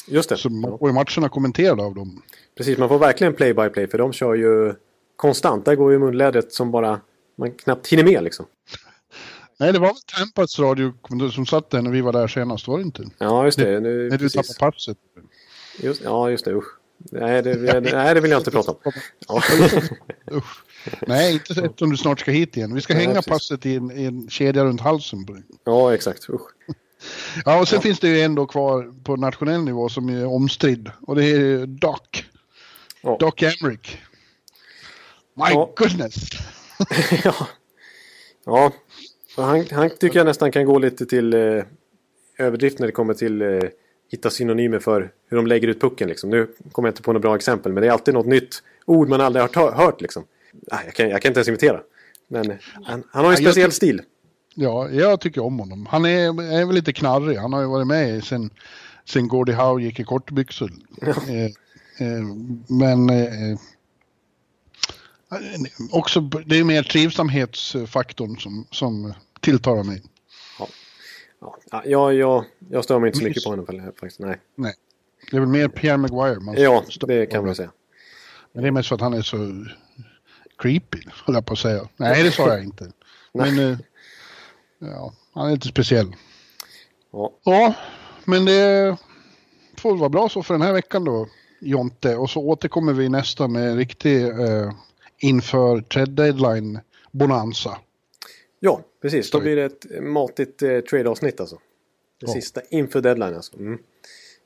A: Just det.
B: Så man får ju matcherna kommenterade av dem.
A: Precis, man får verkligen play by play för de kör ju konstant. Där går ju munlädret som bara man knappt hinner med liksom.
B: Nej, det var väl Tampas radio som satt där när vi var där senast, var det inte?
A: Ja, just det.
B: Nu, när du tappade passet.
A: Just, ja, just det. Usch. Nej det, nej, det vill jag inte prata om. Ja.
B: Nej, inte eftersom du snart ska hit igen. Vi ska nej, hänga precis. passet i en, i en kedja runt halsen. På dig.
A: Ja, exakt. Usch.
B: Ja, och sen ja. finns det ju en då kvar på nationell nivå som är omstridd. Och det är Doc. Ja. Doc Emrick. My ja. goodness!
A: ja. Ja. Han, han tycker jag nästan kan gå lite till eh, överdrift när det kommer till eh, hitta synonymer för hur de lägger ut pucken. Liksom. Nu kommer jag inte på något bra exempel men det är alltid något nytt ord man aldrig har hört. Liksom. Jag, kan, jag kan inte ens imitera. Men han, han har en speciell jag, stil.
B: Ja, jag tycker om honom. Han är, är väl lite knarrig. Han har ju varit med sen, sen Gordie Howe gick i kortbyxor. Ja. Eh, eh, men eh, också det är mer trivsamhetsfaktorn som, som tilltalar mig.
A: Ja, jag, jag, jag stör mig inte så mycket på honom faktiskt. Nej.
B: Nej. Det är väl mer Pierre Maguire man
A: Ja, det kan man säga.
B: Men det är mest för att han är så creepy, höll jag på att säga. Nej, det sa jag inte. Men eh, ja, han är lite speciell.
A: Ja.
B: ja, men det får vara bra så för den här veckan då, Jonte. Och så återkommer vi nästa med en riktig eh, inför trade deadline bonanza.
A: Ja, precis. Då blir det ett matigt eh, trade-avsnitt alltså. Det ja. sista inför deadline alltså. Mm.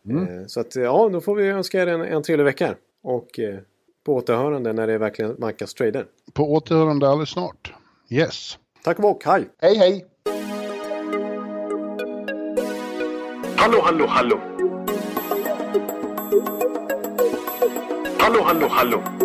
E: Mm. Så att ja, då får vi önska er en, en trevlig vecka. Och eh, på återhörande när det verkligen vankas trader.
B: På återhörande alldeles snart. Yes.
E: Tack och bock, hej!
B: Hej hej!
F: Hallå, hallå, hallå! Hallå, hallå, hallå!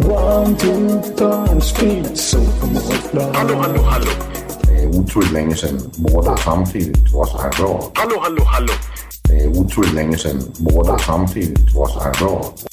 A: One, two, time, speed, so
F: Hallå, hallå, hallå!
G: Det er utroligt længe siden mor, der samtidig trods har råd.
F: Hallå, hallå, hallå!
G: Det er utroligt længe siden mor, der samtidig trods har råd.